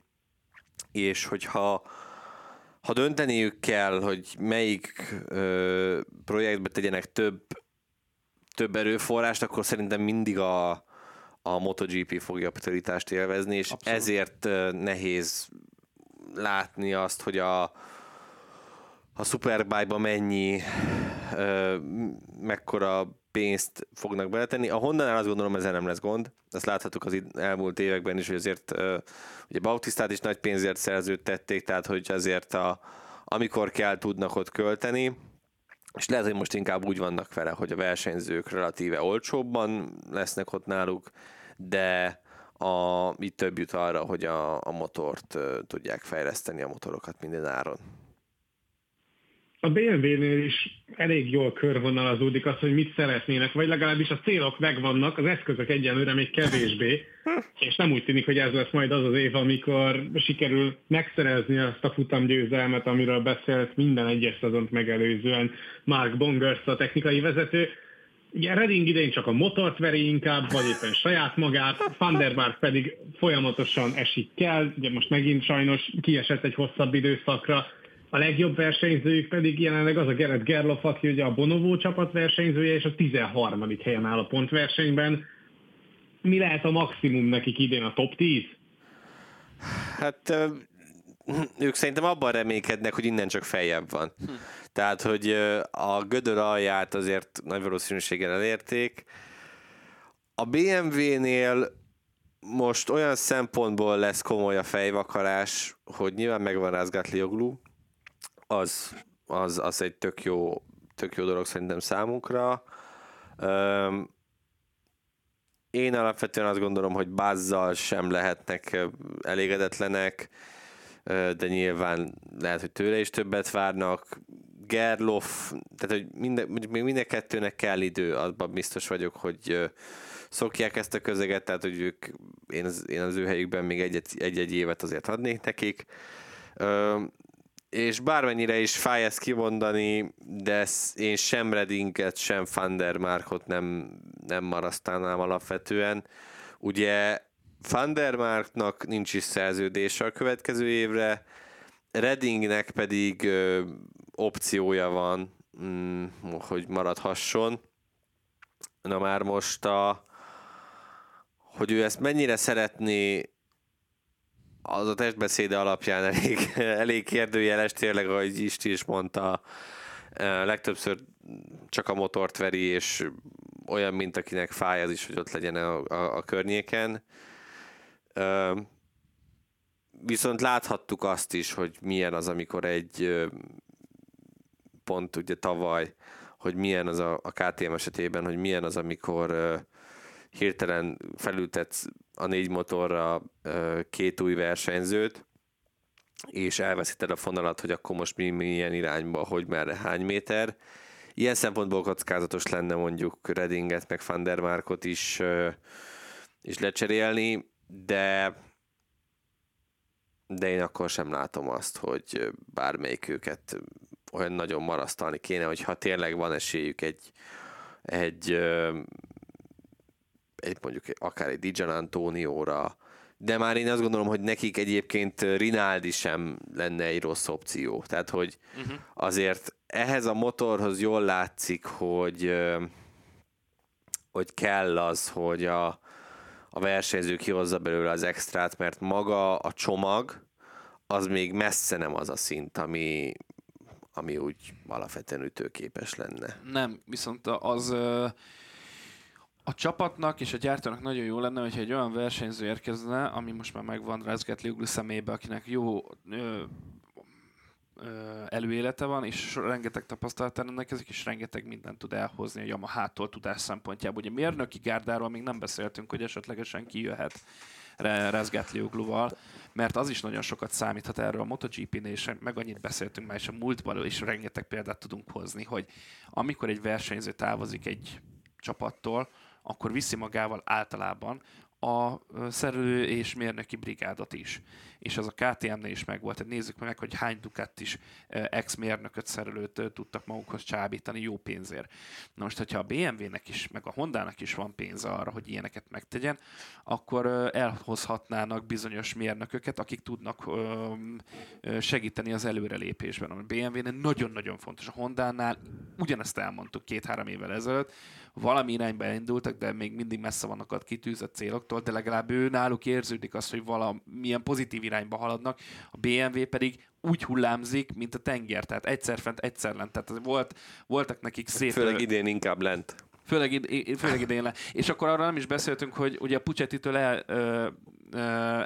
és hogyha ha dönteniük kell, hogy melyik ö, projektbe tegyenek több, több erőforrást, akkor szerintem mindig a, a MotoGP fogja a prioritást élvezni, és Abszolút. ezért nehéz látni azt, hogy a, a Superbike-ba mennyi, ö, mekkora pénzt fognak beletenni. A Honda-nál azt gondolom, ezzel nem lesz gond. Ezt láthattuk az elmúlt években is, hogy azért ugye Bautistát is nagy pénzért szerződtették, tehát hogy azért a, amikor kell, tudnak ott költeni. És lehet, hogy most inkább úgy vannak vele, hogy a versenyzők relatíve olcsóbban lesznek ott náluk, de a, itt több jut arra, hogy a, a motort tudják fejleszteni, a motorokat minden áron. a BMW-nél is elég jól körvonalazódik az, hogy mit szeretnének, vagy legalábbis a célok megvannak, az eszközök egyenlőre még kevésbé, és nem úgy tűnik, hogy ez lesz majd az az év, amikor sikerül megszerezni azt a futamgyőzelmet, amiről beszélt minden egyes szezont megelőzően Mark Bongers, a technikai vezető. Ugye Redding idején csak a motort veri inkább, vagy éppen saját magát, Van pedig folyamatosan esik kell, ugye most megint sajnos kiesett egy hosszabb időszakra, a legjobb versenyzőjük pedig jelenleg az a Gerett Gerloff, aki ugye a Bonovo csapat versenyzője, és a 13. helyen áll a pontversenyben. Mi lehet a maximum nekik idén a top 10? Hát ők szerintem abban reménykednek, hogy innen csak feljebb van. Hm. Tehát, hogy a gödör alját azért nagy valószínűséggel elérték. A BMW-nél most olyan szempontból lesz komoly a fejvakarás, hogy nyilván megvan Rázgátlioglú, az, az, az egy tök jó, tök jó dolog szerintem számunkra. Én alapvetően azt gondolom, hogy Bazzal sem lehetnek elégedetlenek, de nyilván lehet, hogy tőle is többet várnak. Gerloff, tehát hogy minden, még minden kettőnek kell idő, abban biztos vagyok, hogy szokják ezt a közeget, tehát hogy ők, én az, én az ő helyükben még egy-egy évet azért adnék nekik és bármennyire is fáj ezt kimondani, de én sem Redinket, sem Van der Markot nem, nem marasztálnám alapvetően. Ugye Van der Marknak nincs is szerződése a következő évre, Redingnek pedig ö, opciója van, mm, hogy maradhasson. Na már most a, hogy ő ezt mennyire szeretné az a testbeszéde alapján elég, elég kérdőjeles, tényleg, ahogy Isti is mondta, legtöbbször csak a motort veri, és olyan, mint akinek fáj az is, hogy ott legyen a, a, a környéken. Viszont láthattuk azt is, hogy milyen az, amikor egy pont ugye tavaly, hogy milyen az a, a KTM esetében, hogy milyen az, amikor hirtelen felültetsz a négy motorra két új versenyzőt, és elveszíted a fonalat, hogy akkor most mi milyen irányba, hogy merre, hány méter. Ilyen szempontból kockázatos lenne mondjuk Redinget, meg Van is, is lecserélni, de de én akkor sem látom azt, hogy bármelyik őket olyan nagyon marasztalni kéne, hogyha tényleg van esélyük egy, egy egy mondjuk akár egy Dijan Antonióra, de már én azt gondolom, hogy nekik egyébként Rinaldi sem lenne egy rossz opció. Tehát, hogy uh-huh. azért ehhez a motorhoz jól látszik, hogy hogy kell az, hogy a, a versenyző kihozza belőle az extrát, mert maga a csomag az még messze nem az a szint, ami, ami úgy alapvetően ütőképes lenne. Nem, viszont az a csapatnak és a gyártónak nagyon jó lenne, hogyha egy olyan versenyző érkezne, ami most már megvan Rezget Liuglu szemébe, akinek jó előélete van, és rengeteg tapasztalata rendelkezik, és rengeteg mindent tud elhozni a Yamaha-tól tudás szempontjából. Ugye mérnöki gárdáról még nem beszéltünk, hogy esetlegesen kijöhet Rezgetliugluval, mert az is nagyon sokat számíthat erről a MotoGP-nél, és meg annyit beszéltünk már, és a múltban is rengeteg példát tudunk hozni, hogy amikor egy versenyző távozik egy csapattól, akkor viszi magával általában a szerelő és mérnöki brigádot is. És az a KTM-nél is megvolt. Tehát nézzük meg, hogy hány Ducat is ex-mérnököt, szerelőt tudtak magukhoz csábítani jó pénzért. Na most, hogyha a BMW-nek is, meg a Honda-nak is van pénze arra, hogy ilyeneket megtegyen, akkor elhozhatnának bizonyos mérnököket, akik tudnak segíteni az előrelépésben. A BMW-nél nagyon-nagyon fontos. A Honda-nál ugyanezt elmondtuk két-három évvel ezelőtt, valami irányba elindultak, de még mindig messze vannak a kitűzött céloktól, de legalább ő náluk érződik az, hogy valamilyen pozitív irányba haladnak, a BMW pedig úgy hullámzik, mint a tenger, tehát egyszer fent, egyszer lent. Tehát volt, voltak nekik szép... Főleg idén inkább lent. Főleg, id- főleg idén le. És akkor arra nem is beszéltünk, hogy ugye a Puccettitől el, ö,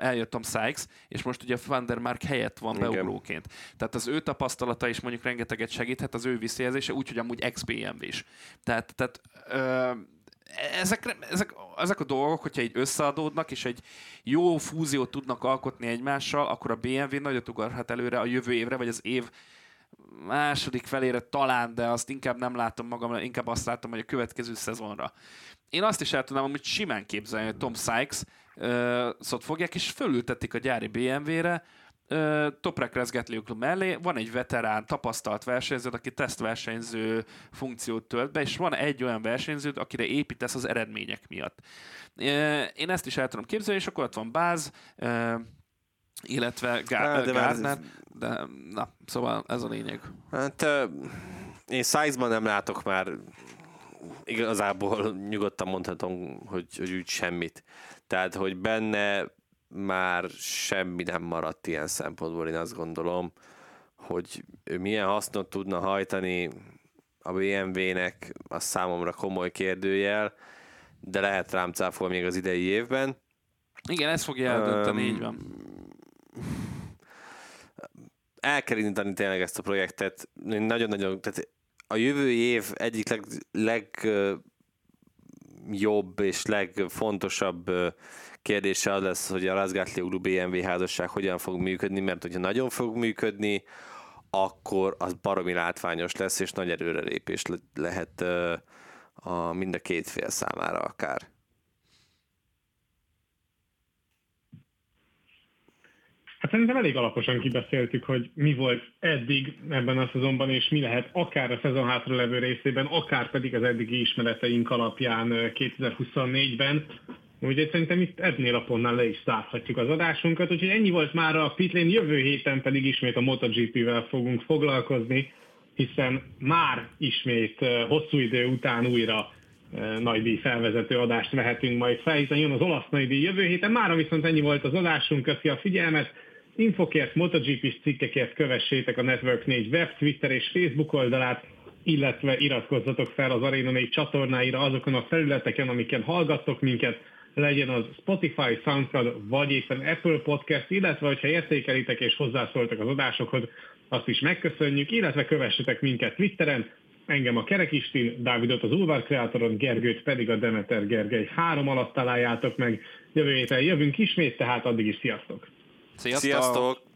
eljött Tom Sykes, és most ugye Van der Mark helyett van Igen. beugróként. Tehát az ő tapasztalata is mondjuk rengeteget segíthet, az ő visszajelzése, úgyhogy amúgy ex-BMW is. Tehát, tehát ö, ezek, ezek, ezek a dolgok, hogyha így összeadódnak, és egy jó fúziót tudnak alkotni egymással, akkor a BMW nagyot ugorhat előre a jövő évre, vagy az év második felére talán, de azt inkább nem látom magam, inkább azt látom, hogy a következő szezonra. Én azt is el tudnám, hogy simán képzelni, hogy Tom Sykes uh, szót fogják, és fölültetik a gyári BMW-re, Toprek rezgetliuk mellé van egy veterán, tapasztalt versenyző, aki tesztversenyző funkciót tölt be, és van egy olyan versenyző, akire építesz az eredmények miatt. Én ezt is el tudom képzelni, és akkor ott van Báz, illetve Gá- de de na, szóval ez a lényeg. Hát én size nem látok már igazából nyugodtan mondhatom, hogy, hogy úgy semmit. Tehát, hogy benne már semmi nem maradt ilyen szempontból, én azt gondolom, hogy ő milyen hasznot tudna hajtani a BMW-nek, az számomra komoly kérdőjel, de lehet rám cáfol még az idei évben. Igen, ez fogja eldönteni, um, így van. El kell indítani tényleg ezt a projektet. Nagyon-nagyon, tehát a jövő év egyik leg, legjobb és legfontosabb kérdése az lesz, hogy a Razgatlioglu BMW házasság hogyan fog működni, mert hogyha nagyon fog működni, akkor az baromi látványos lesz, és nagy lépés lehet a, mind a két fél számára akár. Hát szerintem elég alaposan kibeszéltük, hogy mi volt eddig ebben a szezonban, és mi lehet akár a szezon hátra levő részében, akár pedig az eddigi ismereteink alapján 2024-ben. Úgyhogy szerintem itt ennél a pontnál le is zárhatjuk az adásunkat, úgyhogy ennyi volt már a Pitlane, jövő héten pedig ismét a MotoGP-vel fogunk foglalkozni, hiszen már ismét hosszú idő után újra nagydíj felvezető adást vehetünk majd fel, hiszen jön az olasz nagydíj jövő héten. Mára viszont ennyi volt az adásunk, köszi a figyelmet. Infokért, MotoGP-s cikkekért kövessétek a Network 4 web, Twitter és Facebook oldalát, illetve iratkozzatok fel az Arena 4 csatornáira azokon a felületeken, amiken hallgattok minket, legyen az Spotify, SoundCloud, vagy éppen Apple Podcast, illetve hogyha értékelitek és hozzászóltak az adásokhoz, azt is megköszönjük, illetve kövessetek minket Twitteren, engem a Kerekistin, Dávidot az Ulvar Kreatoron, Gergőt pedig a Demeter Gergely. Három alatt találjátok meg, jövő héten jövünk ismét, tehát addig is sziasztok! Sziasztok! sziasztok.